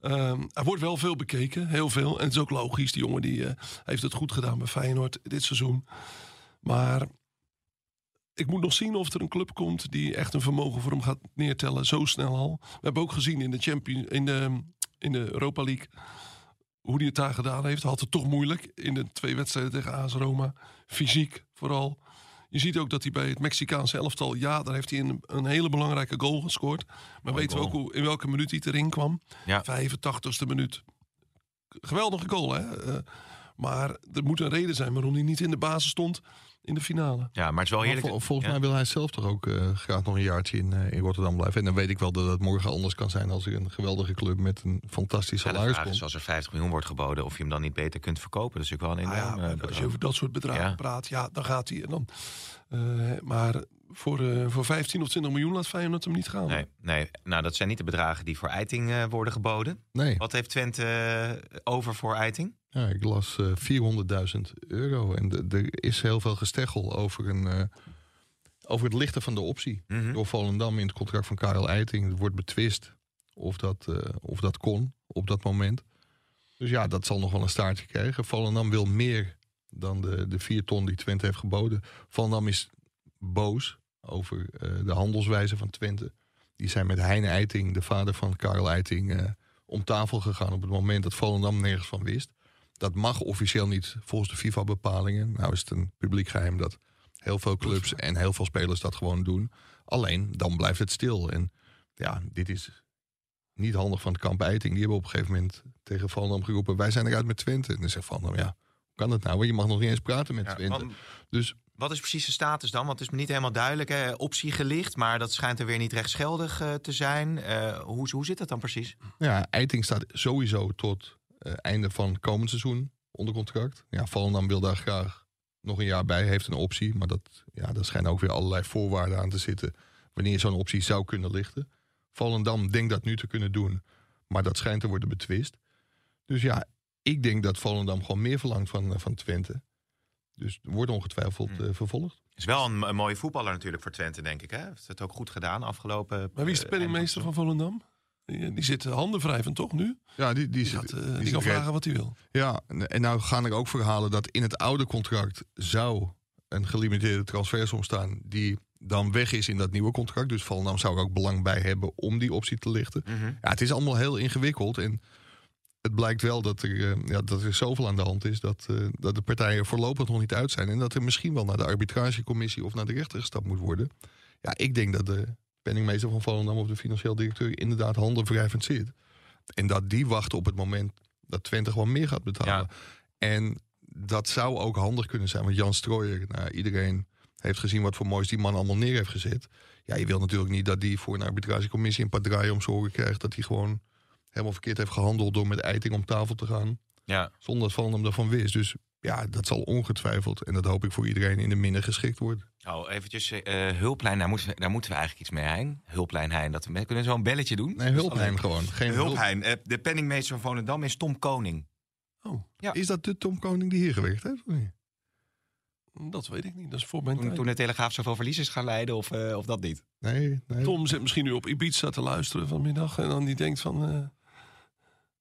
Ehm, er wordt wel veel bekeken, heel veel. En het is ook logisch, die jongen die, heeft het goed gedaan bij Feyenoord dit seizoen. Maar ik moet nog zien of er een club komt die echt een vermogen voor hem gaat neertellen. Zo snel al. We hebben ook gezien in de, Champions, in de, in de Europa League hoe hij het daar gedaan heeft. Had het toch moeilijk in de twee wedstrijden tegen AS Roma. Fysiek vooral. Je ziet ook dat hij bij het Mexicaanse elftal... ja, daar heeft hij een, een hele belangrijke goal gescoord. Maar weten we ook hoe, in welke minuut hij erin kwam? Ja. 85ste minuut. Geweldige goal, hè? Eh, maar er moet een reden zijn waarom hij niet in de basis stond in de finale. Ja, maar het is wel vol- volgens Ja. mij wil hij zelf toch ook eh, graag nog een jaartje in, eh, in Rotterdam blijven. En dan weet ik wel dat het morgen anders kan zijn als er een geweldige club met een fantastisch Ja, salaris komt. als er 50 miljoen wordt geboden, of je hem dan niet beter kunt verkopen. Dat is natuurlijk wel een Ah ja, enorm eh, maar als je over dat soort bedragen Ja. praat, ja, dan gaat hij. En dan, eh, maar voor, eh, voor 15 of 20 miljoen laat Feyenoord hem niet gaan. Nee, nee, nou dat zijn niet de bedragen die voor Eiting worden geboden. Nee, Wat heeft Twente over voor Eiting? Ja, ik las eh 400.000 euro. En er is heel veel gesteggel over, een, eh, over het lichten van de optie. Mhm. Door Volendam in het contract van Karel Eiting. Het wordt betwist of dat, eh, of dat kon op dat moment. Dus ja, dat zal nog wel een staartje krijgen. Volendam wil meer dan de, de vier ton die Twente heeft geboden. Volendam is boos over eh, de handelswijze van Twente. Die zijn met Heine Eiting, de vader van Karel Eiting, eh, om tafel gegaan op het moment dat Volendam nergens van wist. Dat mag officieel niet volgens de FIFA-bepalingen. Nou is het een publiek geheim dat heel veel clubs en heel veel spelers dat gewoon doen. Alleen, dan blijft het stil. En ja, dit is niet handig van het kamp Eiting. Die hebben op een gegeven moment tegen Volendam geroepen... wij zijn eruit met Twente. En dan zegt Volendam, ja, hoe kan dat nou? Want je mag nog niet eens praten met Ja, Twente. want Dus wat is precies de status dan? Want het is me niet helemaal duidelijk. Hè? Optie gelicht, maar dat schijnt er weer niet rechtsgeldig eh, te zijn. Eh, hoe, hoe zit dat dan precies? ja, Eiting staat sowieso tot einde van komend seizoen onder contract. Ja, Volendam wil daar graag nog een jaar bij. Heeft een optie, maar dat, ja, daar schijnen ook weer allerlei voorwaarden aan te zitten... wanneer zo'n optie zou kunnen lichten. Volendam denkt dat nu te kunnen doen, maar dat schijnt te worden betwist. Dus ja, ik denk dat Volendam gewoon meer verlangt van, eh, van Twente. Dus wordt ongetwijfeld eh, vervolgd. Is wel een, een mooie voetballer natuurlijk voor Twente, denk ik. Hè? Heeft het ook goed gedaan afgelopen. Maar wie is de eh, penningmeester van Volendam? Die, die zit handen wrijvend, toch, nu? Ja, die, die, Die, zit- gaat, eh, die die zit kan red- vragen wat hij wil. Ja, en nou gaan er ook verhalen dat in het oude contract zou een gelimiteerde transfersom staan die dan weg is in dat nieuwe contract. Dus Volendam zou er ook belang bij hebben om die optie te lichten. Mhm. Ja, het is allemaal heel ingewikkeld en het blijkt wel dat er, eh, ja, dat er zoveel aan de hand is dat, eh, dat de partijen voorlopig nog niet uit zijn. En dat er misschien wel naar de arbitragecommissie of naar de rechter gestapt moet worden. Ja, ik denk dat de penningmeester van Volendam of de financieel directeur inderdaad handenwrijvend zit. En dat die wachten op het moment dat Twente gewoon meer gaat betalen. En dat zou ook handig kunnen zijn. Want Jan Strooijer, nou, iedereen heeft gezien wat voor moois die man allemaal neer heeft gezet. Ja, je wil natuurlijk niet dat die voor een arbitragecommissie een paar draaien om zijn oren krijgt. Dat hij gewoon helemaal verkeerd heeft gehandeld door met Eiting om tafel te gaan. Ja. Zonder dat Volendam daarvan wist. Dus ja, dat zal ongetwijfeld, en dat hoop ik voor iedereen, in de minder geschikt worden. Oh, eventjes eh, hulplijn, daar moeten, we, daar moeten we eigenlijk iets mee, Hein. Hulplijn Hein, dat we kunnen we zo een belletje doen. Nee, hulplijn gewoon. Geen hulp. Hulplijn. Eh, de penningmeester van Volendam is Tom Koning. Oh, Ja. is dat de Tom Koning die hier gewerkt heeft? of niet? Dat weet ik niet. Dat is voor mijn Toen, tijd. toen de Telegraaf zoveel verlies is gaan leiden, of, eh, of dat niet? Nee, nee. Tom zit misschien nu op Ibiza te luisteren vanmiddag. En dan die denkt van... eh,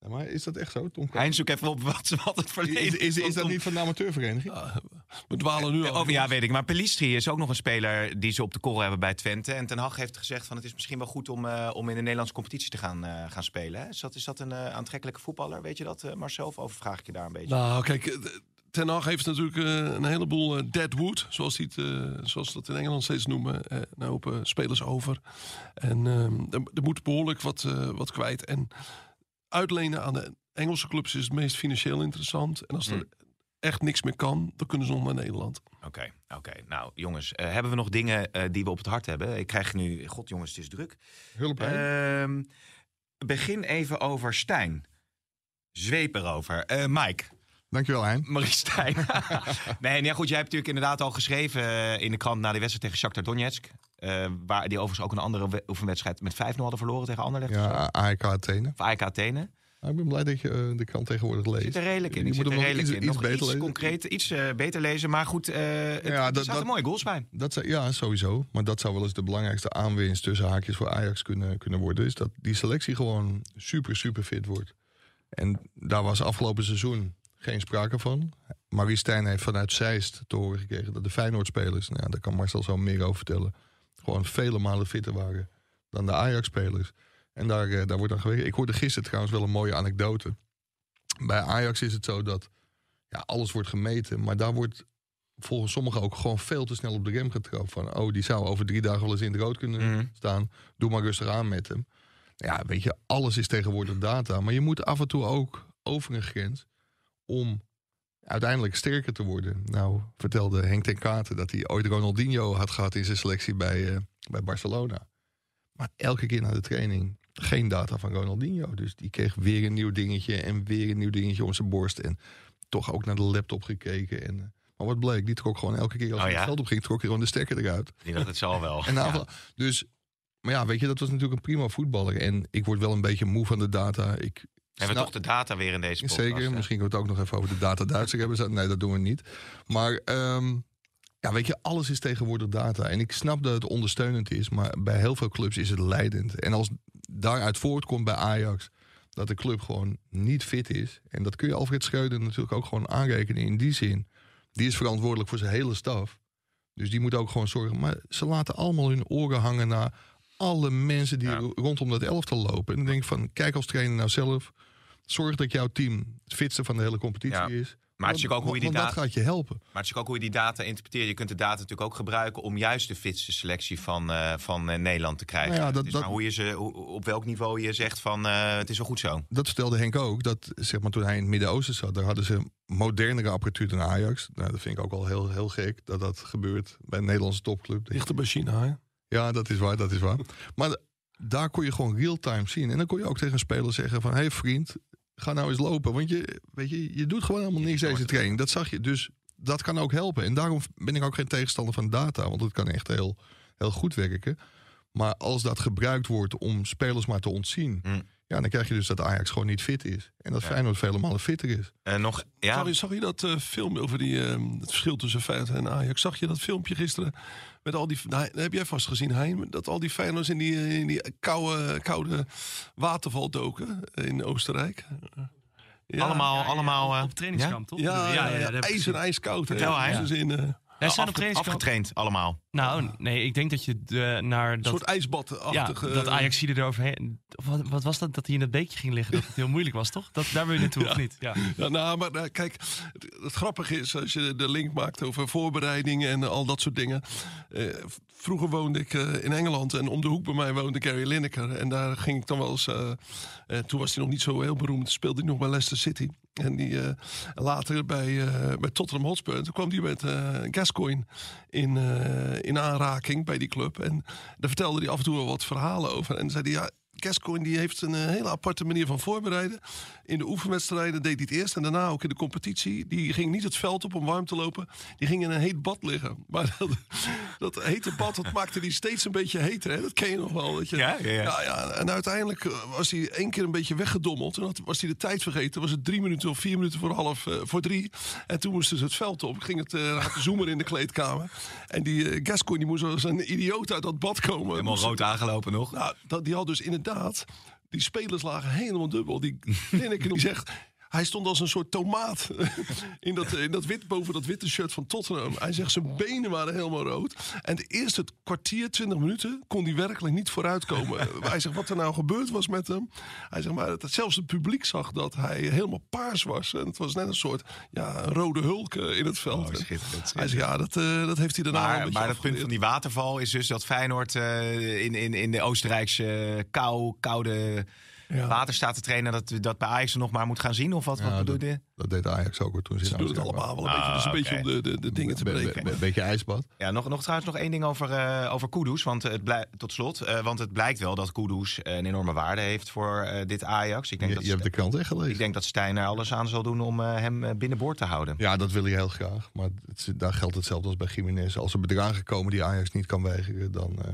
Ja, maar is dat echt zo, Tom Koning? Hein, zoek even op wat, wat het verleden Is, is, is dat Tom- niet van de amateurvereniging? ja, we dwalen nu al. Over, ja, weet ik. Maar Pelistri is ook nog een speler die ze op de korrel hebben bij Twente. En Ten Hag heeft gezegd van het is misschien wel goed om, eh, om in de Nederlandse competitie te gaan, eh, gaan spelen. Hè? Is, dat, is dat een eh, aantrekkelijke voetballer? Weet je dat, eh, Marcel? Of overvraag ik je daar een beetje? Nou, kijk, eh, Ten Hag heeft natuurlijk eh, een heleboel eh, deadwood, zoals, die het, eh, zoals ze dat in Engeland steeds noemen. eh, een hoop eh, spelers over. En ehm, er, er moet behoorlijk wat, eh, wat kwijt. En uitlenen aan de Engelse clubs is het meest financieel interessant. En als er Hmm. echt niks meer kan, dan kunnen ze nog naar Nederland. Oké, oké. Nou, jongens, eh, hebben we nog dingen eh, die we op het hart hebben? Ik krijg nu... God, jongens, het is druk. Hulplijn? Ehm, begin even over Stijn. Zweep erover. Eh Mike. Dankjewel, Hein. Marie Stijn. nee, nee, goed. Jij hebt natuurlijk inderdaad al geschreven in de krant na de wedstrijd tegen Shakhtar Donetsk. Eh, waar die overigens ook een andere we- oefenwedstrijd met 5-0 hadden verloren tegen Anderlecht. Ja, AEK Athene. Of AEK Athene. Nou, ik ben blij dat je eh, de krant tegenwoordig leest. Zit er redelijk in. Je Ik moet zit er redelijk iets, in. iets Nog beter iets lezen. concreet, iets eh, beter lezen. Maar goed, eh het, Ja, er zaten dat- mooie goals bij. Dat ja, sowieso. Maar dat zou wel eens de belangrijkste aanwinst tussen haakjes voor Ajax kunnen, kunnen worden. Is dat die selectie gewoon super, super fit wordt. En daar was afgelopen seizoen geen sprake van. Marie Stijn heeft vanuit Zeist te horen gekregen dat de Feyenoord-spelers, nou ja, daar kan Marcel zo meer over vertellen, gewoon vele malen fitter waren dan de Ajax-spelers. En daar, eh, daar wordt aan gewerkt. Ik hoorde gisteren trouwens wel een mooie anekdote. Bij Ajax is het zo dat ja, alles wordt gemeten, maar daar wordt volgens sommigen ook gewoon veel te snel op de rem getrapt. Van, oh, die zou over drie dagen wel eens in het rood kunnen Mhm. staan. Doe maar rustig aan met hem. Ja, weet je, alles is tegenwoordig data. Maar je moet af en toe ook over een grens om uiteindelijk sterker te worden. Nou, vertelde Henk ten Katen dat hij ooit Ronaldinho had gehad in zijn selectie bij, eh, bij Barcelona. Maar elke keer na de training geen data van Ronaldinho. Dus die kreeg weer een nieuw dingetje en weer een nieuw dingetje om zijn borst. En toch ook naar de laptop gekeken. En, eh, maar wat bleek, die trok gewoon elke keer als Oh hij ja? het veld op ging, trok hij gewoon de stekker eruit. Die dacht het zal wel. En Ja. Dus, maar ja, weet je, dat was natuurlijk een prima voetballer. En ik word wel een beetje moe van de data. Ik we snap- toch de data weer in deze podcast. Zeker, hè? misschien kunnen we het ook nog even over de data Duitser hebben. Nee, dat doen we niet. Maar ehm, ja, weet je, alles is tegenwoordig data. En ik snap dat het ondersteunend is, maar bij heel veel clubs is het leidend. En als daaruit voortkomt bij Ajax dat de club gewoon niet fit is. En dat kun je Alfred Schreuder natuurlijk ook gewoon aanrekenen in die zin. Die is verantwoordelijk voor zijn hele staf. Dus die moet ook gewoon zorgen. Maar ze laten allemaal hun oren hangen naar alle mensen die Ja. rondom dat elftal lopen. En dan denk ik van, kijk als trainer nou zelf. Zorg dat jouw team het fitste van de hele competitie Ja. is. Maar het is natuurlijk ook hoe je die Want dat data... gaat je helpen. Maar het is ook hoe je die data interpreteert. Je kunt de data natuurlijk ook gebruiken om juist de fitste selectie van, eh, van eh, Nederland te krijgen. Nou ja, dat- maar hoe je ze, hoe- op welk niveau je zegt van eh, het is wel goed zo. Dat vertelde Henk ook. Dat zeg maar, toen hij in het Midden-Oosten zat, daar hadden ze modernere apparatuur dan Ajax. Nou, dat vind ik ook al heel, heel gek dat dat gebeurt bij een Nederlandse topclub. Dichter bij China, hè? Ja, dat is waar, dat is waar. Maar daar kon je gewoon real-time zien. En dan kon je ook tegen een speler zeggen van... hé hey vriend, ga nou eens lopen. Want je, weet je, je doet gewoon helemaal niks deze training. Dat zag je. Dus dat kan ook helpen. En daarom ben ik ook geen tegenstander van data. Want het kan echt heel, heel goed werken. Maar als dat gebruikt wordt om spelers maar te ontzien... Hm. Ja, dan krijg je dus dat Ajax gewoon niet fit is. En dat Ja. Feyenoord vele malen fitter is. Eh, nog, ja, je, zag je dat eh, film over die, eh, het verschil tussen Feyenoord en Ajax? Zag je dat filmpje gisteren met al die... Nou, heb jij vast gezien, Hein? Dat al die Feyenoorders in die, in die koude, koude waterval doken in Oostenrijk. Ja. allemaal, allemaal Op trainingskamp, toch? Ja, ja, ja, ijs en ijskoud. Vertel, eh, een Wij zijn op trainingskamp. afgetraind allemaal. Nou, nee, ik denk dat je de, naar dat... soort Ja, ijsbadachtige... dat Ajax er eroverheen... Wat, wat was dat? Dat hij in het beekje ging liggen? Dat het heel moeilijk was, toch? Dat, daar wil je naartoe, of niet? Ja. Ja, nou, maar nou, kijk, het, het grappige is als je de link maakt over voorbereidingen en al dat soort dingen. Eh, vroeger woonde ik eh, in Engeland en om de hoek bij mij woonde Gary Lineker. En daar ging ik dan wel eens, eh, eh, toen was hij nog niet zo heel beroemd, speelde hij nog bij Leicester City. En die, eh, later bij, eh, bij Tottenham Hotspur, toen kwam hij met eh Gascoigne in, eh, in aanraking bij die club. En daar vertelde hij af en toe wel wat verhalen over. En zei hij, ja, Gascoigne die heeft een eh, hele aparte manier van voorbereiden. In de oefenwedstrijden deed hij het eerst en daarna ook in de competitie. Die ging niet het veld op om warm te lopen. Die ging in een heet bad liggen. Maar dat, dat hete bad dat maakte hij steeds een beetje heter. Hè? Dat ken je nog wel. Dat je, Ja, ja, ja. ja, ja. En uiteindelijk eh, was hij één keer een beetje weggedommeld. En was hij de tijd vergeten. Was het drie minuten of vier minuten voor half eh, voor drie. En toen moesten ze het veld op. Ging het uh, zoemer in de kleedkamer. En die eh, Gascoigne die moest als een idioot uit dat bad komen. Helemaal rood aangelopen nog. nou, dat, die had dus inderdaad... Die spelers lagen helemaal dubbel. Die Lineker die zegt... Hij stond als een soort tomaat in dat, in dat wit, boven dat witte shirt van Tottenham. Hij zegt zijn benen waren helemaal rood. En de eerste kwartier, 20 minuten, kon hij werkelijk niet vooruitkomen. hij zegt wat er nou gebeurd was met hem. Hij zegt maar dat zelfs het publiek zag dat hij helemaal paars was. En het was net een soort ja, rode hulk eh, in het veld. Oh, schitterend, Hij zegt ja, dat, eh, dat heeft hij daarna Maar, maar dat punt van die waterval is dus dat Feyenoord eh, in, in, in de Oostenrijkse kou, koude Ja. water staat te trainen. Dat, dat bij Ajax er nog maar moet gaan zien? Of wat, wat bedoel dat, je? dat deed Ajax ook hoor, toen ze Ze doen het allemaal wel een beetje. Dus een Ah, beetje om de, de, de dingen te breken. Een beetje ijsbad. Ja, nog, nog trouwens nog één ding over, eh over Kudus. Want het blij- tot slot, eh, want het blijkt wel dat Kudus eh, een enorme waarde heeft voor eh, dit Ajax. Ik denk, Je, dat, je hebt de krant echt gelezen. ik denk dat Stijn er alles aan zal doen om eh, hem binnenboord te houden. Ja, dat wil hij heel graag. Maar het, daar geldt hetzelfde als bij Jiménez. Als er bedragen komen die Ajax niet kan weigeren, dan, eh,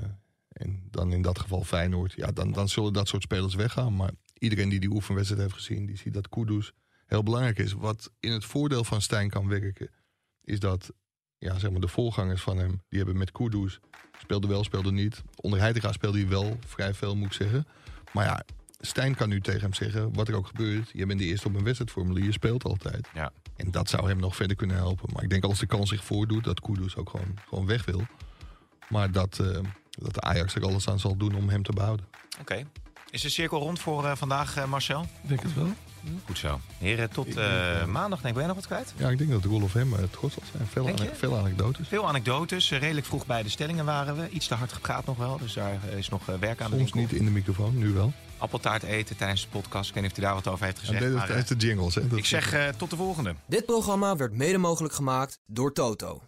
en dan in dat geval Feyenoord, ja, dan, dan zullen dat soort spelers weggaan. Maar iedereen die die oefenwedstrijd heeft gezien, die ziet dat Kudus heel belangrijk is. Wat in het voordeel van Stijn kan werken, is dat ja, zeg maar de voorgangers van hem, die hebben met Kudus, speelde wel, speelde niet. Onder Heitinga speelde hij wel vrij veel, moet ik zeggen. Maar ja, Stijn kan nu tegen hem zeggen, wat er ook gebeurt, je bent de eerste op een wedstrijdformulier, je speelt altijd. Ja. En dat zou hem nog verder kunnen helpen. Maar ik denk als de kans zich voordoet dat Kudus ook gewoon, gewoon weg wil. Maar dat, eh, dat de Ajax er alles aan zal doen om hem te behouden. Oké. Is de cirkel rond voor eh, vandaag, eh, Marcel? Ik denk het wel. Goed zo. Heren, tot eh, maandag. Denk, ben jij nog wat kwijt? Ja, ik denk dat Roelof hem uh, trots zal zijn. Veel, ane- anekdotes. Veel anekdotes. Redelijk vroeg bij de stellingen waren we. Iets te hard gepraat nog wel. Dus daar is nog werk aan de Soms winkel. niet in de microfoon, nu wel. Appeltaart eten tijdens de podcast. Ik weet niet of u daar wat over heeft En gezegd. dit is tijdens de jingles. Hè? Dat ik zeg eh, tot de volgende. Dit programma werd mede mogelijk gemaakt door Toto.